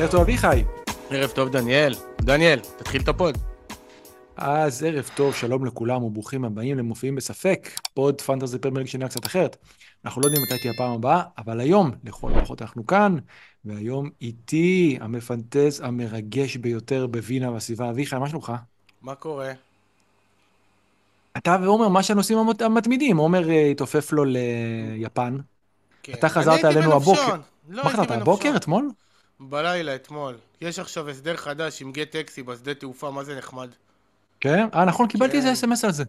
ערב טוב אביחי. ערב טוב דניאל. דניאל, תתחיל את ה pod. אז ערב טוב, שלום לכולם וברוכים הבאים למופיעים בספק, pod fantasy Premier שנראה קצת אחרת. אנחנו לא יודעים מתי תהיה הפעם הבאה, אבל היום, לכל הפחות אנחנו כאן, והיום איתי המפנטז המרגש ביותר בווינה והסביבה. אביחי, מה שלומך? מה קורה? אתה ועומר, מה שהנושאים המת- המתמידים, עומר אה, התעופף לו ליפן. כן. אתה חזרת אלינו הבוקר. לא מה חזרת, הבוקר. אתמול? בלילה, אתמול. יש עכשיו הסדר חדש עם גט טקסי בשדה תעופה, מה זה נחמד. כן? אה, נכון, קיבלתי איזה כן. אס.אם.אס על זה.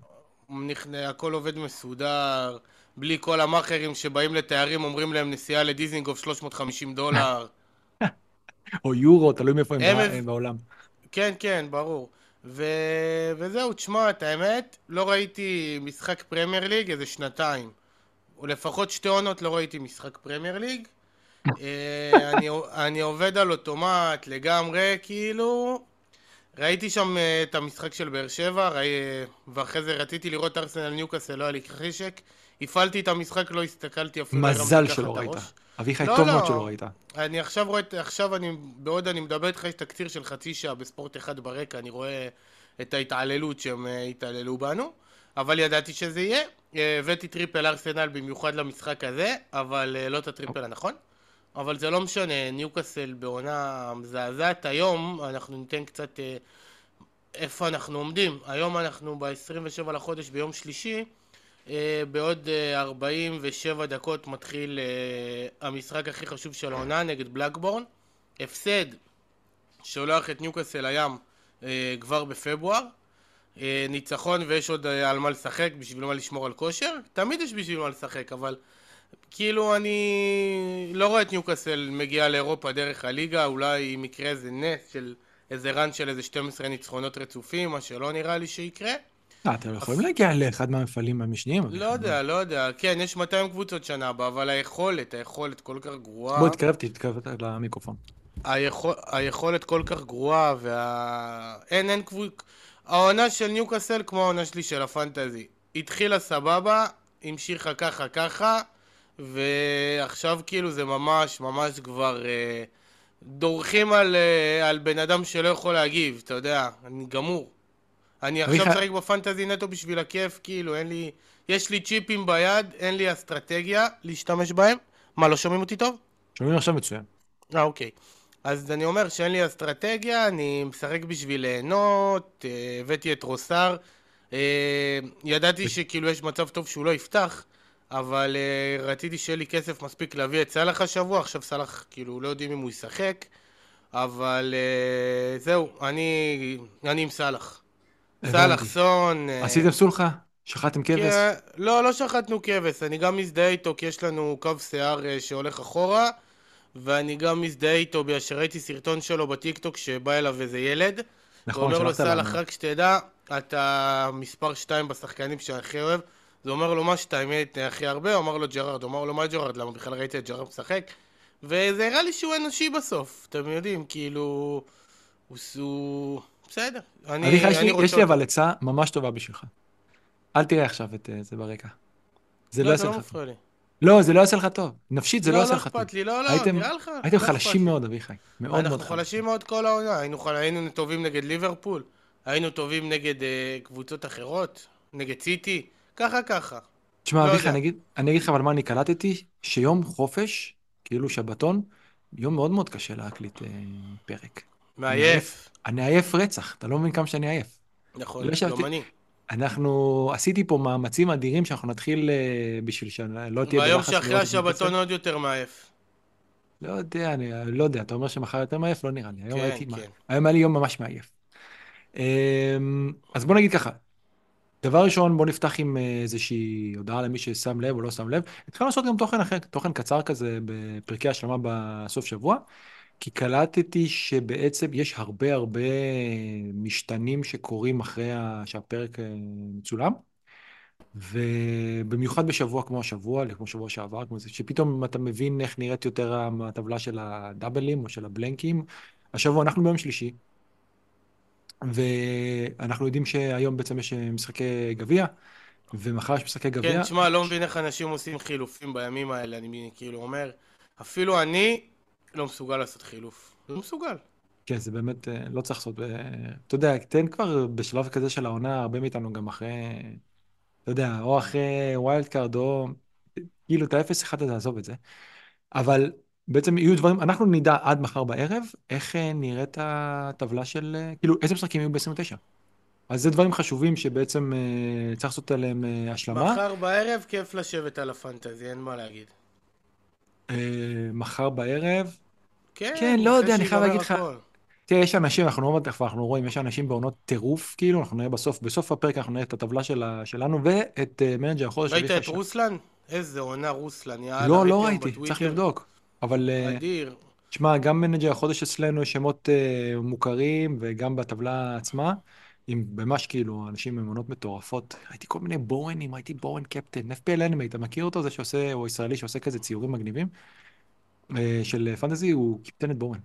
נכ- הכל עובד מסודר, בלי כל המאכערים שבאים לתיירים, אומרים להם נסיעה לדיזינגוף 350 דולר. או יורו, תלוי מאיפה הם בעולם. כן, כן, ברור. ו... וזהו, תשמע, את האמת, לא ראיתי משחק פרמייר ליג איזה שנתיים. או לפחות שתי עונות לא ראיתי משחק פרמייר ליג. אה, אני, אני עובד על אוטומט לגמרי, כאילו... ראיתי שם אה, את המשחק של באר שבע, ראי... ואחרי זה רציתי לראות ארסנל ניוקאסל, לא היה לי חשק. הפעלתי את המשחק, לא הסתכלתי אפילו, מזל שלא ראית. אביחי, לא, טוב לא. מאוד שלא ראית. אני עכשיו רואה, עכשיו אני, בעוד אני מדבר איתך, יש תקציר של חצי שעה בספורט אחד ברקע, אני רואה את ההתעללות שהם אה, התעללו בנו, אבל ידעתי שזה יהיה. אה, הבאתי triple ארסנל במיוחד למשחק הזה, אבל אה, לא את ה triple הנכון. אבל זה לא משנה, ניוקאסל בעונה מזעזעת. היום אנחנו ניתן קצת אה, איפה אנחנו עומדים. היום אנחנו ב-27 לחודש ביום שלישי. אה, בעוד אה, 47 דקות מתחיל אה, המשחק הכי חשוב של העונה נגד בלקבורן. הפסד שולח את ניוקאסל לים אה, כבר בפברואר. אה, ניצחון ויש עוד אה, על מה לשחק, בשביל מה לשמור על כושר. תמיד יש בשביל מה לשחק, אבל כאילו אני לא רואה את ניוקאסל מגיעה לאירופה דרך הליגה, אולי אם יקרה איזה נס של איזה רן של איזה 12 ניצחונות רצופים, מה שלא נראה לי שיקרה. אה, אתם יכולים להגיע לאחד מהמפעלים המשניים. לא יודע, לא יודע. כן, יש 200 קבוצות שנה הבאה, אבל היכולת, היכולת כל כך גרועה. בוא, תתקרב, תתקרב למיקרופון. היכול, היכולת כל כך גרועה, וה... אין, אין קבוצה... העונה של ניוקאסל כמו העונה שלי של הפנטזי. התחילה סבבה, המשיכה ככה ככה, ועכשיו כאילו זה ממש ממש כבר... אה, דורכים על, אה, על בן אדם שלא יכול להגיב, אתה יודע, אני גמור. אני עכשיו משחק בפנטזי נטו בשביל הכיף, כאילו, אין לי... יש לי צ'יפים ביד, אין לי אסטרטגיה להשתמש בהם. מה, לא שומעים אותי טוב? שומעים עכשיו מצוין. אה, אוקיי. אז אני אומר שאין לי אסטרטגיה, אני משחק בשביל ליהנות, אה, הבאתי את רוסר. אה, ידעתי שכאילו יש מצב טוב שהוא לא יפתח, אבל אה, רציתי שיהיה לי כסף מספיק להביא את סאלח השבוע, עכשיו סאלח כאילו לא יודעים אם הוא ישחק, אבל אה, זהו, אני, אני עם סאלח. סאלח. סון... אה, עשיתם סולחה? שחטתם כבש? כן, לא, לא שחטנו כבש, אני גם מזדהה איתו כי יש לנו קו שיער שהולך אחורה ואני גם מזדהה איתו בגלל שראיתי סרטון שלו בטיקטוק שבא אליו איזה ילד נכון, ואומר לו. סאלח רק שתדע, אתה מספר שתיים בשחקנים שאני הכי אוהב זה אומר לו מה שתיים הכי הרבה, הוא אמר לו ג'רארד, הוא אמר לו מה ג'רארד, למה בכלל ראיתי את ג'רארד משחק וזה הראה לי שהוא אנושי בסוף, אתם יודעים, כאילו הוא... הוא... בסדר, אני, יש אני לי- רוצה יש לי. אבל עצה ממש טובה בשבילך. אל תראה עכשיו את אה, זה ברקע. זה לא לא, יעשה לא לך טוב. לי. לא, זה לא יעשה לך טוב. נפשית זה לא לא, יעשה לא לך טוב. אכפת לי, לא, לא, הייתם- נראה לך. הייתם לא חלשים. מאוד, אביחי. מאוד מאוד אנחנו חלשים. חלשים מאוד כל העונה, היינו, חל... היינו טובים נגד ליברפול, היינו טובים נגד אה, קבוצות אחרות, נגד סיטי, ככה ככה. תשמע, לא אביחי, יודע. אני אגיד- אני אגיד לך אבל מה אני קלטתי, שיום חופש, כאילו שבתון, יום מאוד מאוד קשה להקליט אה, פרק. מעייף. אני עייף רצח, אתה לא מבין כמה שאני עייף. נכון, לא ישבתי- גם אני. אנחנו, עשיתי פה מאמצים אדירים שאנחנו נתחיל אה, בשביל שלא תהיה והיום בלחץ שאחרי לראות את ניוקאסל. השבתון עוד יותר מעייף. לא יודע, אני לא יודע, אתה אומר שמחר יותר מעייף? לא נראה לי. היום כן, הייתי, כן. היום היה לי יום ממש מעייף. אמ, אז בוא נגיד ככה, דבר ראשון, בוא נפתח עם אה, איזושהי הודעה למי ששם לב או לא שם לב. התחלנו לעשות גם תוכן אחר, תוכן קצר כזה בפרקי השלמה בסוף שבוע, כי קלטתי שבעצם יש הרבה הרבה משתנים שקורים אחרי שהפרק אה, מצולם. ובמיוחד בשבוע כמו השבוע, כמו שבוע שעבר, כמו זה, שפתאום אתה מבין איך נראית יותר הטבלה של הדאבלים או של הבלנקים. השבוע אנחנו ביום שלישי, ואנחנו יודעים שהיום בעצם יש משחקי גביע, ומחר יש משחקי גביע. כן, תשמע, לא מבין איך אנשים עושים חילופים בימים האלה, אני כאילו אומר, אפילו אני לא מסוגל לעשות חילוף. לא מסוגל. כן, זה באמת, אה, לא צריך לעשות, אה, אתה יודע, תן כבר בשלב כזה של העונה, הרבה מאיתנו גם אחרי, אתה יודע, או אחרי wild card, או כאילו את ה-0-1 הזה, עזוב את זה. אבל בעצם יהיו דברים, אנחנו נדע עד מחר בערב איך אה, נראית הטבלה של, אה, כאילו, איזה משחקים יהיו ב-29. אז זה דברים חשובים שבעצם אה, צריך לעשות עליהם אה, השלמה. מחר בערב כיף לשבת על הפנטזי, אין מה להגיד. אה, מחר בערב, כן, כן, לא יודע, אני חייב להגיד לך. תראה, יש אנשים, אנחנו לא תכף אנחנו רואים, יש אנשים בעונות טירוף, כאילו, אנחנו נראה בסוף, בסוף הפרק אנחנו נראה את הטבלה של, שלנו ואת אה, מנג'ר החודש. ראית את רוסלן? איזה עונה רוסלן, יאללה, לא, לא ראיתי, צריך. לבדוק. אבל, אה, אדיר. תשמע, גם מנג'ר החודש אצלנו יש שמות אה, מוכרים, וגם בטבלה עצמה, עם ממש כאילו, אנשים עם עונות מטורפות. ראיתי כל מיני בורנים, ראיתי בורן קפטן, FPL Anime, אתה מכיר אותו? זה שעושה, הוא ישראלי שעושה כזה ציורים מגניבים, אה, של פנטזי, הוא קיפטן את בורן.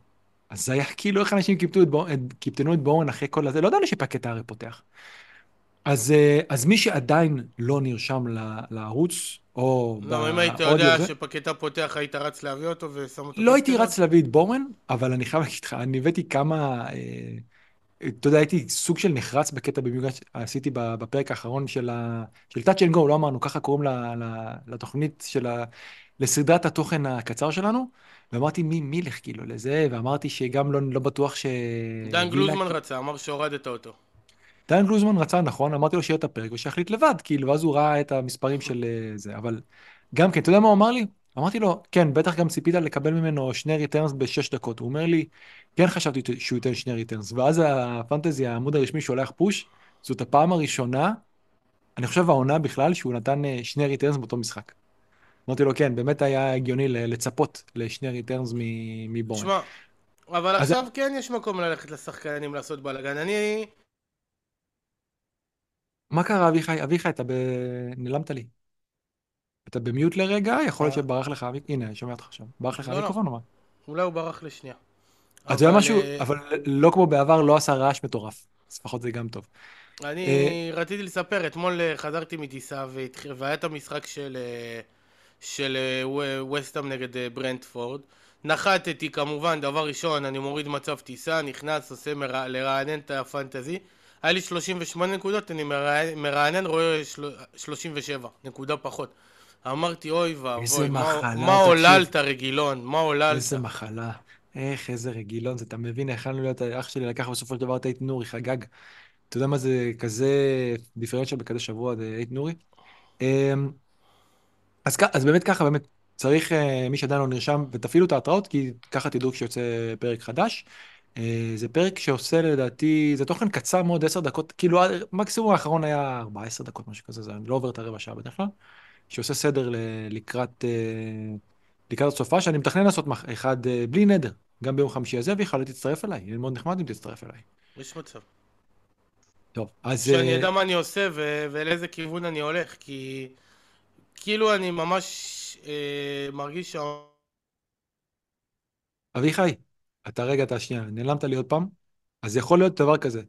אז זה היה כאילו איך אנשים קיפטנו את בורן, קיפטנו את בורן אחרי כל הזה, לא ידענו שפקט הארי פותח. אז, אה, אז מי שעדיין לא נרשם ל- לערוץ, או לא, אם היית יודע זה, שפקטה פותח, היית רץ להביא אותו ושם אותו לא הייתי? רץ להביא את בורן, אבל אני חייב להגיד לך, אני הבאתי כמה, אה, אתה יודע, הייתי סוג של נחרץ בקטע במיוחד שעשיתי בפרק האחרון של, ה, של Touch and Go, לא אמרנו, ככה קוראים ל, ל, לתוכנית של ה, לסדרת התוכן הקצר שלנו, ואמרתי מי, מי ילך כאילו לזה, ואמרתי שגם לא, לא בטוח ש... דן גלוזמן רצה, אמר שהורדת אותו. דן גלוזמן רצה, נכון, אמרתי לו שיהיה את הפרק ושיחליט לבד, כאילו, ואז הוא ראה את המספרים של אה, זה, אבל גם כן, אתה יודע מה הוא אמר לי? אמרתי לו, כן, בטח גם ציפית לקבל ממנו שני returns בשש דקות. הוא אומר לי, כן חשבתי שהוא ייתן שני returns, ואז הפנטזי, העמוד הרשמי שולח push, זאת הפעם הראשונה, אני חושב העונה בכלל, שהוא נתן אה, שני returns באותו משחק. אמרתי לו, כן, באמת היה הגיוני לצפות לשני returns מבורן. שמע, אבל אז- עכשיו כן יש מקום ללכת לשחקנים לעשות בלאגן. אני... מה קרה, אביחי? אביחי, אתה ב... נעלמת לי. אתה במיוט לרגע? יכול להיות אה. שברח לך... הנה, אני שומע אותך עכשיו. ברח לך לא, לא. המיקרופון או מה? אולי הוא ברח לשנייה. אז זה משהו, אה, אבל לא כמו בעבר, לא עשה רעש מטורף. אז לפחות זה גם טוב. אני אה, רציתי לספר, אתמול חזרתי מטיסה והיה את המשחק של של וסטאם נגד ברנדפורד. נחתתי כמובן, דבר ראשון, אני מוריד מצב טיסה, נכנס, עושה מרע- לרענן את הפנטזי. היה לי 38 נקודות, אני מרענן, רואה של- 37, נקודה פחות. אמרתי, אוי ואבוי, מה, מה. עוללת רגילון, מה עוללת? איזה מחלה. איך, איזה רגילון זה. אתה מבין, יכלנו להיות, אח שלי לקח בסופו של דבר את אייט נורי, חגג. אתה יודע מה זה כזה דיפרנציאל בכזה שבוע, זה אייט נורי? אמ, אז, אז באמת ככה, באמת, צריך, אה, מי שעדיין לא נרשם, ותפעילו את ההתראות, כי ככה תדעו כשיוצא פרק חדש. אה, זה פרק שעושה לדעתי, זה תוכן קצר מאוד, 10 דקות, כאילו מקסימום האחרון היה 14 דקות, משהו כזה, זה לא עובר את הרבע שעה בדרך כלל, שעושה סדר לקראת, אה, לקראת הסופה, שאני מתכנן לעשות אחד אה, בלי נדר, גם ביום חמישי הזה, ויכול תצטרף אליי, יהיה מאוד נחמד אם תצטרף אליי. יש מצב. טוב, אז... שאני אה, אדע מה אני עושה ו- ולאיזה כיוון אני הולך, כי כאילו אני ממש אה, מרגיש שה... אביחי, אתה רגע, אתה שנייה, נעלמת לי עוד פעם, אז יכול להיות דבר כזה,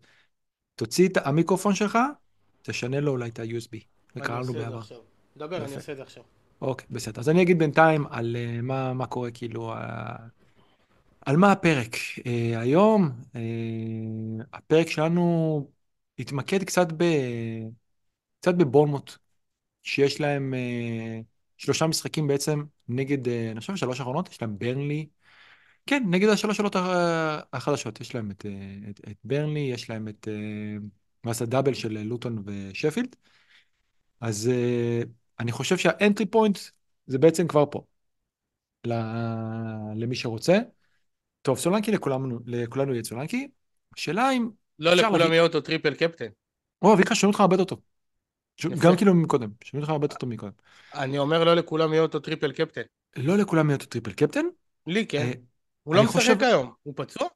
תוציא את המיקרופון שלך, תשנה לו אולי את ה-USB. זה קרה לנו בעבר. דבר, אני. עושה את זה עכשיו. אוקיי, בסדר. אז אני אגיד בינתיים על uh, מה, מה קורה, כאילו, uh, על מה הפרק. Uh, היום, uh, הפרק שלנו התמקד קצת, ב, קצת בבורנמוט, שיש להם uh, שלושה משחקים בעצם נגד, אה, אני חושב שלוש האחרונות, יש להם ברנלי, כן, נגד השלוש שאלות ה- החדשות. יש להם את, אה, את, את ברנלי, יש להם את, מה זה ה double של לוטון ושפילד. אז אני חושב שה entry point זה בעצם כבר פה. ל... למי שרוצה. טוב, סולנקי לכולנו, לכולנו יהיה סולנקי. השאלה אם... לא לכולם יהיה אותו triple captain. או, אביחי, שומעים אותך הרבה יותר טוב. גם כאילו מקודם, שומעים אותך הרבה יותר טוב מקודם. אני אומר לא לכולם יהיה אותו טריפל קפטן. לא לכולם יהיה אותו triple captain. לי כן. הוא לא משחק חושב- היום. הוא פצוע? הוא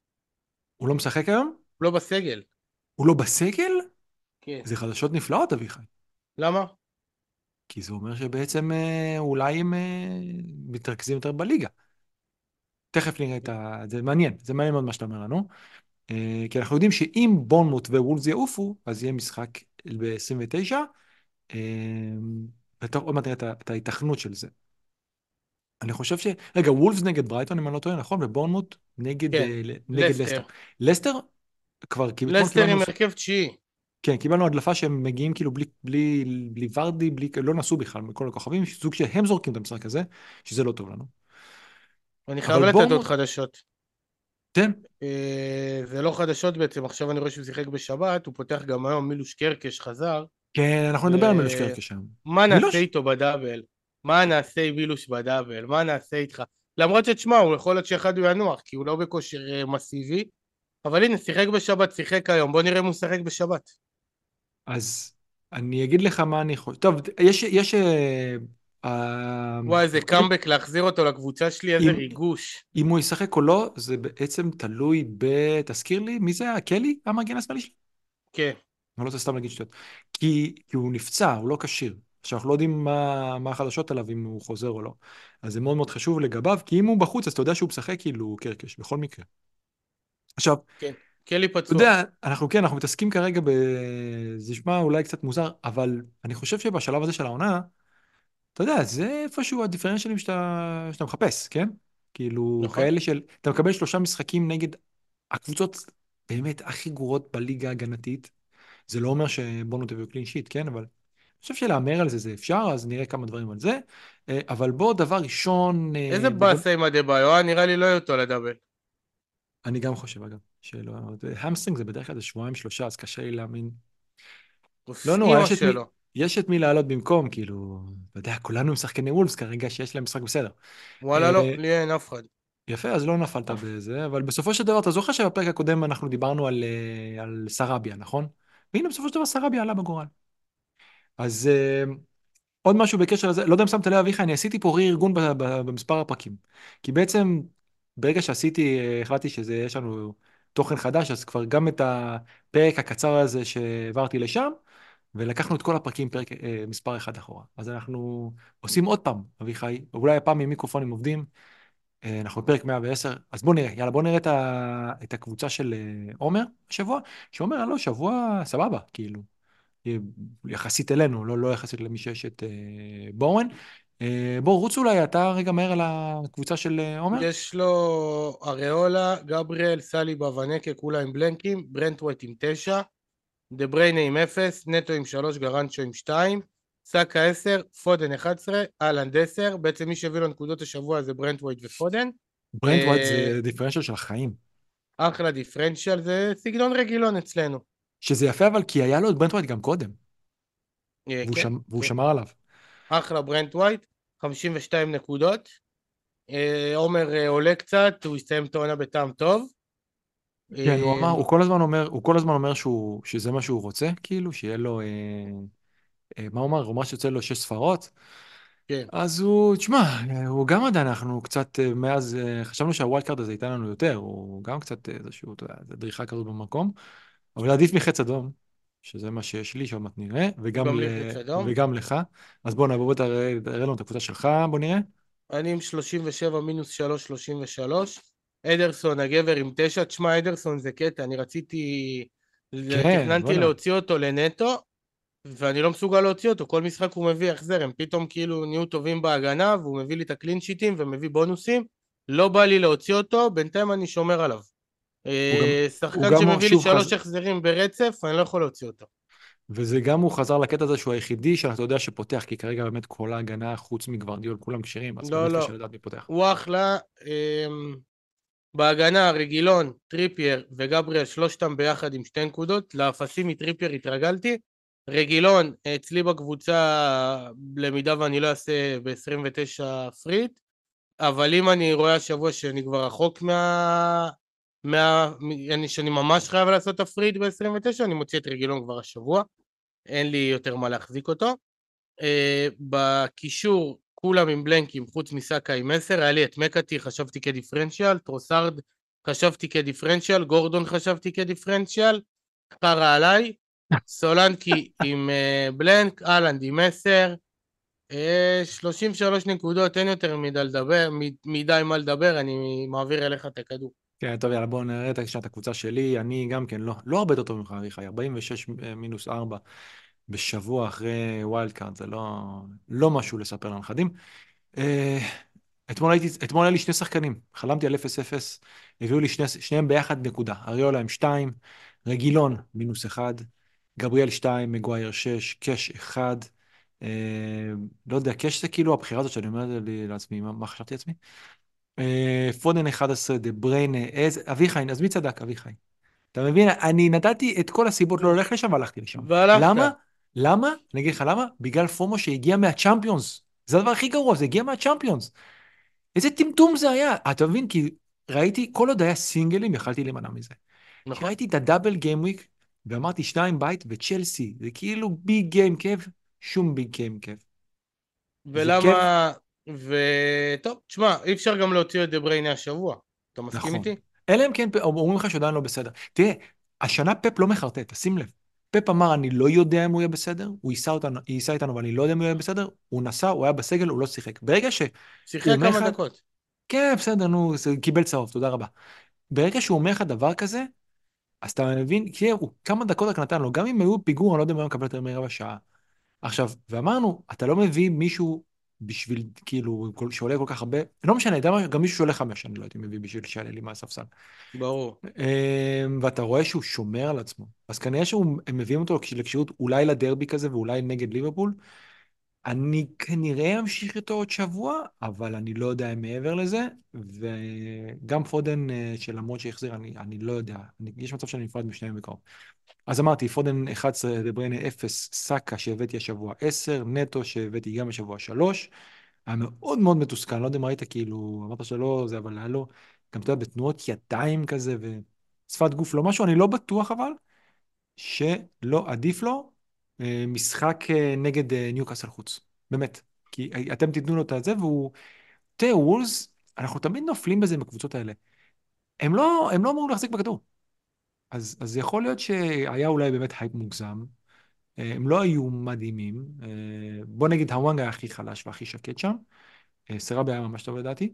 הוא לא משחק היום? לא בסגל. הוא לא בסגל? כן. זה חדשות נפלאות, אביחי. למה? כי זה אומר שבעצם אה, אולי הם אה, מתרכזים יותר בליגה. תכף נראה את ה... זה מעניין, זה מעניין מאוד מה שאתה אומר לנו. אה, כי אנחנו יודעים שאם בורנמוט ווולס יעופו, אז יהיה משחק ב-29, וטוב, עוד מעט נראה את ההיתכנות של זה. אני חושב ש... רגע, וולפס נגד ברייטון, אם אני לא טועה, נכון? ובורנמוט נגד, כן, אה, נגד לסטר. לסטר. לסטר, כבר, אתמול לסטר קיבלנו... עם הרכב תשיעי. כן, קיבלנו הדלפה שהם מגיעים כאילו בלי, בלי, בלי ורדי, בלי, לא נסעו בכלל מכל הכוכבים, סוג שהם זורקים את המשחק הזה, שזה לא טוב לנו. אני חייב לתת עוד בורנמוט, חדשות. אה, זה לא חדשות בעצם, עכשיו אני רואה שהוא שיחק בשבת, הוא פותח גם היום, מילוש קרקש חזר. כן, אנחנו נדבר על מילוש קרקש היום. מה נעשה? איתו בדאבל? מה נעשה עם מילוש בדאבל? מה נעשה איתך? למרות שתשמע, הוא יכול להיות שאחד הוא ינוח, כי הוא לא בכושר אה, מסיבי, אבל הנה, שיחק בשבת, שיחק היום, בוא נראה אם הוא משחק בשבת. אז אני אגיד לך מה אני חושב. טוב, יש... יש אה, וואי, איזה קאמבק להחזיר אותו לקבוצה שלי, איזה אם- ריגוש. אם הוא ישחק או לא, זה בעצם תלוי ב... תזכיר לי, מי זה היה? קלי? המגן השמאלי שלי? כן, אני לא רוצה סתם להגיד שטויות. כי, כי הוא נפצע, הוא לא כשיר. עכשיו, אנחנו לא יודעים מה, מה החדשות עליו, אם הוא חוזר או לא. אז זה מאוד מאוד חשוב לגביו, כי אם הוא בחוץ, אז אתה יודע שהוא משחק כאילו קרקש, בכל מקרה. עכשיו, כן. קלי אתה פצוע. יודע, אנחנו כן, אנחנו מתעסקים כרגע ב... זה נשמע אולי קצת מוזר, אבל אני חושב שבשלב הזה של העונה, אתה יודע, זה איפשהו הדיפרנציאלים שאתה, שאתה מחפש, כן? כאילו, נכון. כאלה של... אתה מקבל שלושה משחקים נגד הקבוצות באמת הכי גרועות בליגה ההגנתית. זה לא אומר שבונו תביאו קלין שיט, כן? אבל חושב שלהמר על זה זה אפשר, אז נראה כמה דברים על זה. אה, אבל בוא, דבר ראשון... אה, איזה באסה עם הדה-ביו, אה? נראה לי לא יהיה אותו לדאבל. אני גם חושב, אגב, שלא... ההמסטרינג זה בדרך כלל זה שבועיים, שלושה, אז קשה לי להאמין. לא נורא, יש את מי. יש את מי לעלות במקום, כאילו, אתה יודע, כולנו עם שחקני וולפס כרגע שיש להם משחק בסדר. וואלה לא, לי אין אף אחד. יפה, אז לא נפלת בזה, אבל בסופו של דבר, אתה זוכר שבפרק הקודם אנחנו דיברנו על, על סרביה, נכון? והנה, בסופו של דבר סרביה עלה בגורל. אז אה, עוד משהו בקשר לזה, לא יודע אם שמת לב, אביחי, אני עשיתי פה רה-ארגון ב- ב- במספר הפרקים. כי בעצם, ברגע שעשיתי, אה, החלטתי שיש לנו תוכן חדש, אז כבר גם את הפרק הקצר הזה שהעברתי לשם, ולקחנו את כל הפרקים פרק אה, מספר אחד אחורה. אז אנחנו עושים עוד פעם, אביחי, אולי הפעם עם מיקרופונים עובדים, אנחנו בפרק 110, אז בוא נראה, יאללה, בוא נראה את, ה, את הקבוצה של עומר השבוע, שעומר, לא, שבוע סבבה, כאילו, יחסית אלינו, לא, לא יחסית למי שיש את אה, בורן. אה, בוא, רוץ אולי, אתה רגע מהר על הקבוצה של אה, עומר? יש לו אריולה, גבריאל, סאליבה, ונקה, כולה עם blankים, ברנט ווייט עם תשע, דה בריינה עם אפס, נטו עם שלוש, גרנצ'ו עם שתיים, סאקה עשר, פודן אחד עשרה, אהלנד עשר, בעצם מי שהביא לו נקודות השבוע זה ברנט ווייט ופודן, ברנט ווייט אה, זה דיפרנציאל של החיים. אחלה דיפרנציאל, זה סגנון רגילון אצלנו. שזה יפה, אבל כי היה לו את ברנט ווייט גם קודם, אה, והוא, כן, שמ, והוא כן. שמר עליו. אחלה ברנט ווייט, 52 נקודות. אה, עומר אה, עולה קצת, הוא יסיים את העונה בטעם טוב. כן, הוא אמר, הוא כל הזמן אומר, הוא כל הזמן אומר שהוא, שזה מה שהוא רוצה, כאילו, שיהיה לו, אה, אה, מה הוא אמר? הוא אמר שיוצא לו שש ספרות. כן, אז הוא, תשמע, הוא גם עדיין, אנחנו קצת, מאז, חשבנו שה wild card הזה ייתן לנו יותר, הוא גם קצת איזשהו, אתה יודע, דריכה כזאת במקום, אבל עדיף מחץ אדום, שזה מה שיש לי, שעוד מעט נראה, וגם, גם ל... וגם לך. אז בוא נעבור, תראה, תראה לנו את הקבוצה שלך, בוא נראה. אני עם 37 מינוס 3, 33. אדרסון הגבר עם 9, תשמע אדרסון זה קטע, אני רציתי, כן, תכננתי. להוציא אותו לנטו, ואני לא מסוגל להוציא אותו, כל משחק הוא מביא החזר, הם פתאום כאילו נהיו טובים בהגנה, והוא מביא לי את הקלין שיטים ומביא בונוסים, לא בא לי להוציא אותו, בינתיים אני שומר עליו. אה, שחקן שמביא לי שלוש חז- החזרים ברצף, אני לא יכול להוציא אותו. וזה גם הוא חזר לקטע הזה שהוא היחידי שאתה יודע שפותח, כי כרגע באמת כל ההגנה חוץ מגוורדיול כולם כשירים, אז לא, באמת לא. קשה לדעת מי פותח. הוא אחלה. אמ, בהגנה, רגילון, טריפייר וגבריאל, שלושתם ביחד עם שתי נקודות. לאפסים מטריפייר התרגלתי. רגילון, אצלי בקבוצה, למידה ואני לא אעשה ב-29 free hit, אבל אם אני רואה השבוע שאני כבר רחוק מה... מה... אני, שאני ממש חייב לעשות את ה free hit ב-29, אני מוציא את רגילון כבר השבוע. אין לי יותר מה להחזיק אותו. אה, בקישור כולם עם blankים חוץ מסאקה עם 10, היה לי את מקאטי חשבתי כדיפרנציאל, טרוסארד חשבתי כדיפרנציאל, גורדון חשבתי כדיפרנציאל, חרא עליי, סולנקי עם אה, blank, אהלנד עם 10, אה, 33 נקודות, אין יותר מדי לדבר, מ- מדי מה לדבר, אני מעביר אליך את הכדור. כן, טוב, יאללה, בואו נראה את הקבוצה שלי. אני גם כן, לא, לא הרבה יותר טוב ממך, אביחי, 46 מינוס 4 בשבוע אחרי wild card, זה לא, לא משהו לספר לנכדים. אה, אתמול הייתי, אתמול היה לי שני שחקנים, חלמתי על 0-0, הביאו לי שני, שניהם ביחד נקודה. אריולה עם 2, רגילון מינוס 1, גבריאל 2, מגווייר 6, קאש 1. אה, לא יודע, קאש זה כאילו הבחירה הזאת שאני אומר לעצמי, מה, מה חשבתי לעצמי? אה, פודן 11, דה בריינה, איזה, אביחי, אז מי צדק? אביחי. אתה מבין? אני נתתי את כל הסיבות לא ללכת לשם והלכתי לשם. והלכת. למה? למה? אני אגיד לך למה? בגלל FOMO שהגיע מהצ'אמפיונס. זה הדבר הכי גרוע, זה הגיע מהצ'אמפיונס. איזה טמטום זה היה. אתה מבין? כי ראיתי, כל עוד היה סינגלים, יכלתי להימנע מזה. נכון. כשראיתי את ה double gameweek, ואמרתי שניים בית וצ'לסי, זה כאילו big game כיף, שום big game כיף. ולמה... וטוב, תשמע, אי אפשר גם להוציא את דה בריינה השבוע. אתה מסכים נכון. איתי? אלא אם כן אומרים לך שעדיין לא בסדר. תראה, השנה פפ לא מחרטט, שים לב. פפ אמר, אני לא יודע אם הוא יהיה בסדר, הוא ייסע, אותנו, ייסע איתנו ואני לא יודע אם הוא יהיה בסדר, הוא נסע, הוא היה בסגל, הוא לא שיחק. ברגע ש... שיחק כמה לך- דקות. כן, בסדר, נו, קיבל צהוב, תודה רבה. ברגע שהוא אומר לך דבר כזה, אז אתה מבין, כי הוא כמה דקות רק נתן לו, גם אם היו פיגור, אני לא יודע אם הוא היה מקבל יותר מרבע שעה. עכשיו, ואמרנו, אתה לא מביא מישהו בשביל, כאילו, שעולה כל כך הרבה, לא משנה, אתה יודע מה, גם מישהו שעולה חמש, אני לא הייתי מביא בשביל שיעלה לי מהספסל. ברור. אמ, ואתה רואה שהוא שומר על עצמו. אז כנראה שהם מביאים אותו לכשירות אולי לדרבי כזה ואולי נגד ליברפול. אני כנראה אמשיך איתו עוד שבוע, אבל אני לא יודע מעבר לזה. וגם פודן, אה, שלמרות שהחזיר, אני, אני לא יודע. אני, יש מצב שאני נפרד משניהם בקרוב. אז אמרתי, פודן 11, דה בריינה 0, סאקה שהבאתי השבוע 10, נטו שהבאתי גם השבוע 3. היה מאוד מאוד מתוסכל, לא יודע אם ראית, כאילו, אמרת שלא זה, אבל היה לו, גם אתה יודע, בתנועות ידיים כזה, ושפת גוף, לא משהו, אני לא בטוח אבל, שלא עדיף לו משחק אה, נגד אה, ניוקאסל חוץ. באמת. כי אתם תיתנו לו את זה, והוא... תראה, וולבס, אנחנו תמיד נופלים בזה עם הקבוצות האלה. הם לא, הם לא אמורים להחזיק בכדור. אז, אז יכול להיות שהיה אולי באמת הייפ מוגזם. אה, הם לא היו מדהימים. אה, בוא נגיד, הוואנג היה הכי חלש והכי שקט שם. אה, סראביה היה ממש טוב לדעתי.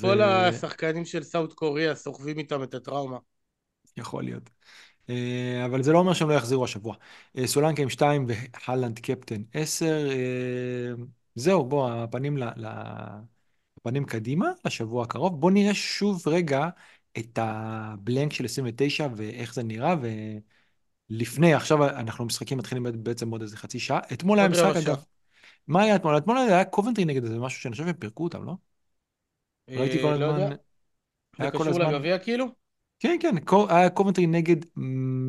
כל השחקנים של סאוט קוריאה סוחבים איתם את הטראומה. יכול להיות. אה, אבל זה לא אומר שהם לא יחזירו השבוע. אה, סולנקה עם 2 והלנד קפטן 10. זהו, בוא, הפנים, ל, ל, הפנים קדימה לשבוע הקרוב. בוא נראה שוב רגע את הבלנק של 29 ואיך זה נראה. ולפני, עכשיו אנחנו משחקים מתחילים בעצם עוד איזה חצי שעה. אתמול היה משחק. אגב. מה היה אתמול? אתמול היה קובנטרי נגד איזה משהו שאני חושב שהם פירקו אותם, לא? ראיתי כל אה, לא הזמן... יודע. זה קשור הזמן... לגביע כאילו? כן, כן, קו- היה קובנטרי נגד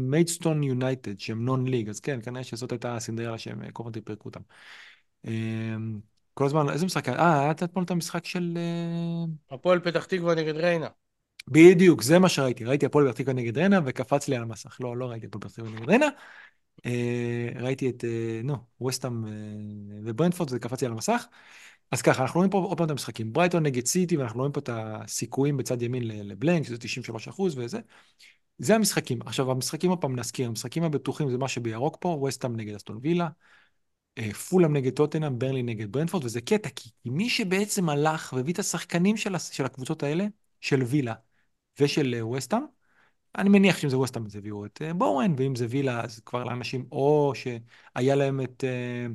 מיידסטון יונייטד, שהם non-league, אז כן, כנראה שזאת הייתה הסינדרלה שהם אה, קובנטרי פירקו אותם. אמ, כל הזמן, איזה משחק היה? אה, היה אתמול את המשחק של... אה, הפועל פתח תקווה נגד ריינה. בדיוק, זה מה שראיתי. ראיתי הפועל פתח תקווה נגד ריינה, וקפץ לי על המסך. לא, לא ראיתי הפועל פתח תקווה נגד ריינה. אה, ראיתי את, אה, נו, ווסטהאם אה, וברנדפורד, זה קפץ לי על המסך. אז ככה, אנחנו רואים פה עוד פעם את המשחקים. ברייטון נגד סיטי, ואנחנו רואים פה את הסיכויים בצד ימין ל blank, שזה 93 אחוז וזה. זה המשחקים. עכשיו, המשחקים, עוד פעם נזכיר, המשחקים הבטוחים זה מה שבירוק פה, וסטהאם נגד אסטון וילה, אה, פולאם נגד טוטנאם, ברנלי נגד ברנפורד, וזה קטע, כי מי שבעצם הלך והביא את השחקנים של, של הקבוצות האלה, של וילה ושל אה, וסטהאם, אני מניח שאם זה וסטהאם אז הביאו את אה, בואן, ואם זה וילה אז כבר לאנשים או שהיה להם את, אה,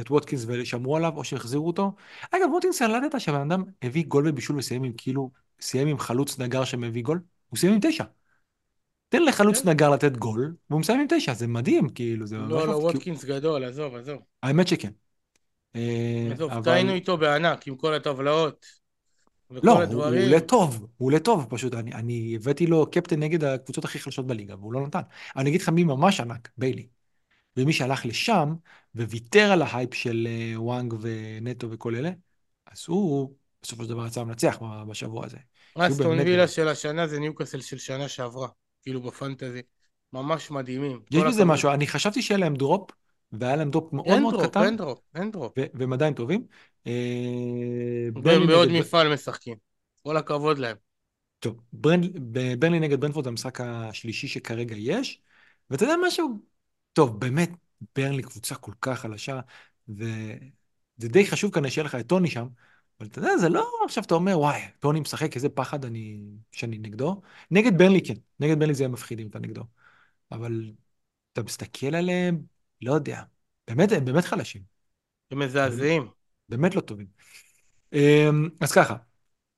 את ווטקינס ושמרו עליו, או שהחזירו אותו. אגב, ווטקינס, ידעת שהבן אדם הביא גול בבישול וסיים עם כאילו, סיים עם חלוץ נגר שמביא גול? הוא סיים עם תשע. תן לחלוץ כן. נגר לתת גול, והוא מסיים עם תשע, זה מדהים, כאילו, זה ממש לא, לא, מפ- כי- ווטקינס גדול, עזוב, עזוב. האמת שכן. אה, עזוב, אבל... טעינו איתו בענק עם כל הטבלאות. לא, הוא, הוא הדברים. עולה טוב, הוא עולה טוב פשוט, אני, אני הבאתי לו קפטן נגד הקבוצות הכי חלשות בליגה, והוא לא נתן. אבל אני אגיד לך מי ממש ענק, ביילי. ומי שהלך לשם, וויתר על ההייפ של אה, וואנג ונטו וכל אלה, אז הוא בסופו של דבר יצא מנצח בשבוע הזה. אסטון וילה של השנה זה ניוקאסל של שנה שעברה. כאילו בפנטזי. ממש מדהימים. יש בזה. משהו, אני חשבתי שיהיה להם drop, והיה להם drop מאוד מאוד קטן, אין drop, אין drop. והם עדיין טובים. אה, והם ברנלי בעוד מפעל משחקים. כל הכבוד להם. טוב, ברנלי נגד ברנפורד זה המשחק השלישי שכרגע יש, ואתה יודע משהו? טוב, באמת, ברנלי קבוצה כל כך חלשה, וזה די חשוב כנראה שיהיה לך את טוני שם, אבל אתה יודע, זה לא עכשיו אתה אומר, וואי, טוני משחק, איזה פחד אני... שאני נגדו. נגד ברנלי כן, נגד ברנלי זה יהיה מפחיד אם אתה נגדו. אבל אתה מסתכל עליהם, לא יודע, באמת, הם באמת חלשים, הם מזעזעים. באמת לא טובים. אמ, אז ככה,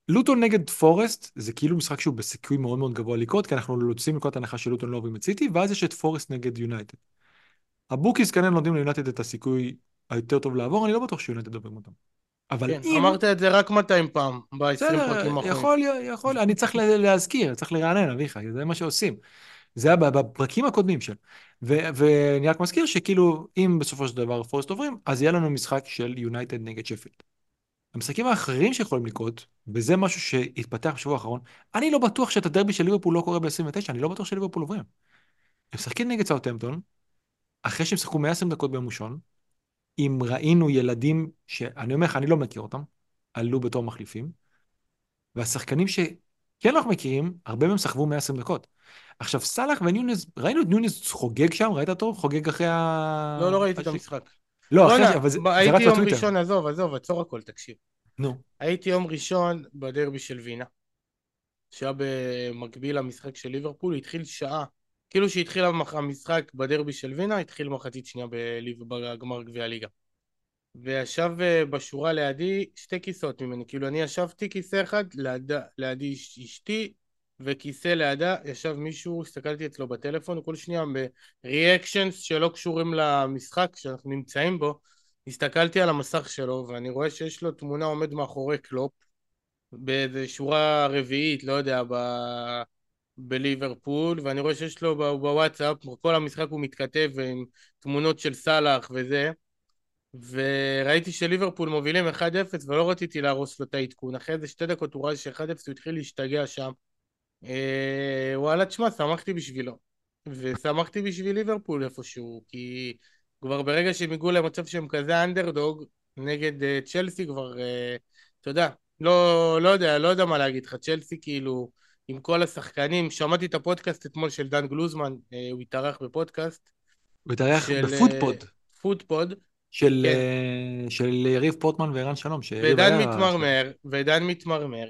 לוטון נגד פורסט זה כאילו משחק שהוא בסיכוי מאוד מאוד גבוה לקרות, כי אנחנו יוצאים מנקודת הנחה שלוטון לא עוברים את סיטי, ואז יש את פורסט נגד יונייטד. ה bookies כנראה נותנים ליונייטד את הסיכוי היותר טוב לעבור, אני לא בטוח שיונייטד עוברים אותם. אבל כן, אם... אמרת את זה רק 200 פעם, ב-20 בסדר, פרקים האחרונים. יכול, יכול, אני צריך לה- להזכיר, צריך לרענן, אביחי, זה מה שעושים. זה היה בפרקים הקודמים של. ואני רק מזכיר שכאילו, אם בסופו של דבר פורסט עוברים, אז יהיה לנו משחק של יונייטד נגד שפילד. המשחקים האחרים שיכולים לקרות, וזה משהו שהתפתח בשבוע האחרון, אני לא בטוח שאת הדרבי של ליברפול לא קורה ב-29, אני לא בטוח שליברפול עוברים. הם משחקים נגד סאוטהמפטון, אחרי שהם שיחקו 120 דקות ביום ראשון, אם ראינו ילדים, שאני אומר לך, אני לא מכיר אותם, עלו בתור מחליפים, והשחקנים שכן אנחנו מכירים, הרבה מהם סחבו 120 דקות. עכשיו, סאלח ונונייס, ראינו את נונייס חוגג שם, ראית אותו? חוגג אחרי ה... לא, לא ראיתי את המשחק. לא, אחרי ש... בוא'נה, אבל זה זה רץ הייתי יום בטוויטר. ראשון, עזוב, עזוב, עצור הכל, תקשיב. נו, הייתי יום ראשון בדרבי של וינה, שהיה במקביל למשחק של ליברפול, התחיל שעה, כאילו שהתחיל המשחק בדרבי של וינה, התחיל מחצית שנייה בגמר גביע הליגה. וישב אה, בשורה לידי שתי כיסאות ממני, כאילו אני ישבתי כיסא אחד, לידה, לידי אש- אשתי, וכיסא לידה ישב מישהו, הסתכלתי אצלו בטלפון, כל שנייה בריאקשנס שלא קשורים למשחק שאנחנו נמצאים בו, הסתכלתי על המסך שלו, ואני רואה שיש לו תמונה עומד מאחורי קלופ, באיזה שורה רביעית, לא יודע, ב... בליברפול, ואני רואה שיש לו בוואטסאפ, כל המשחק הוא מתכתב עם תמונות של סאלח וזה, וראיתי שליברפול מובילים 1-0 ולא רציתי להרוס לו את העדכון. אחרי איזה שתי דקות הוא ראה ש-1-0 הוא התחיל להשתגע שם. אה, וואלה, תשמע, שמחתי בשבילו. ושמחתי בשביל ליברפול איפשהו, כי כבר ברגע שהם הגיעו למצב שהם כזה אנדרדוג נגד אה, צ'לסי כבר, אה, אתה יודע, לא, לא יודע, לא יודע מה להגיד לך, צ'לסי כאילו עם כל השחקנים, שמעתי את הפודקאסט אתמול של דן גלוזמן, אה, הוא התארח בפודקאסט. הוא התארח של בפודפוד אה, פודפוד, של, כן. אה, של יריב פורטמן וערן שלום. ודן היה- מתמרמר, ודן מתמרמר,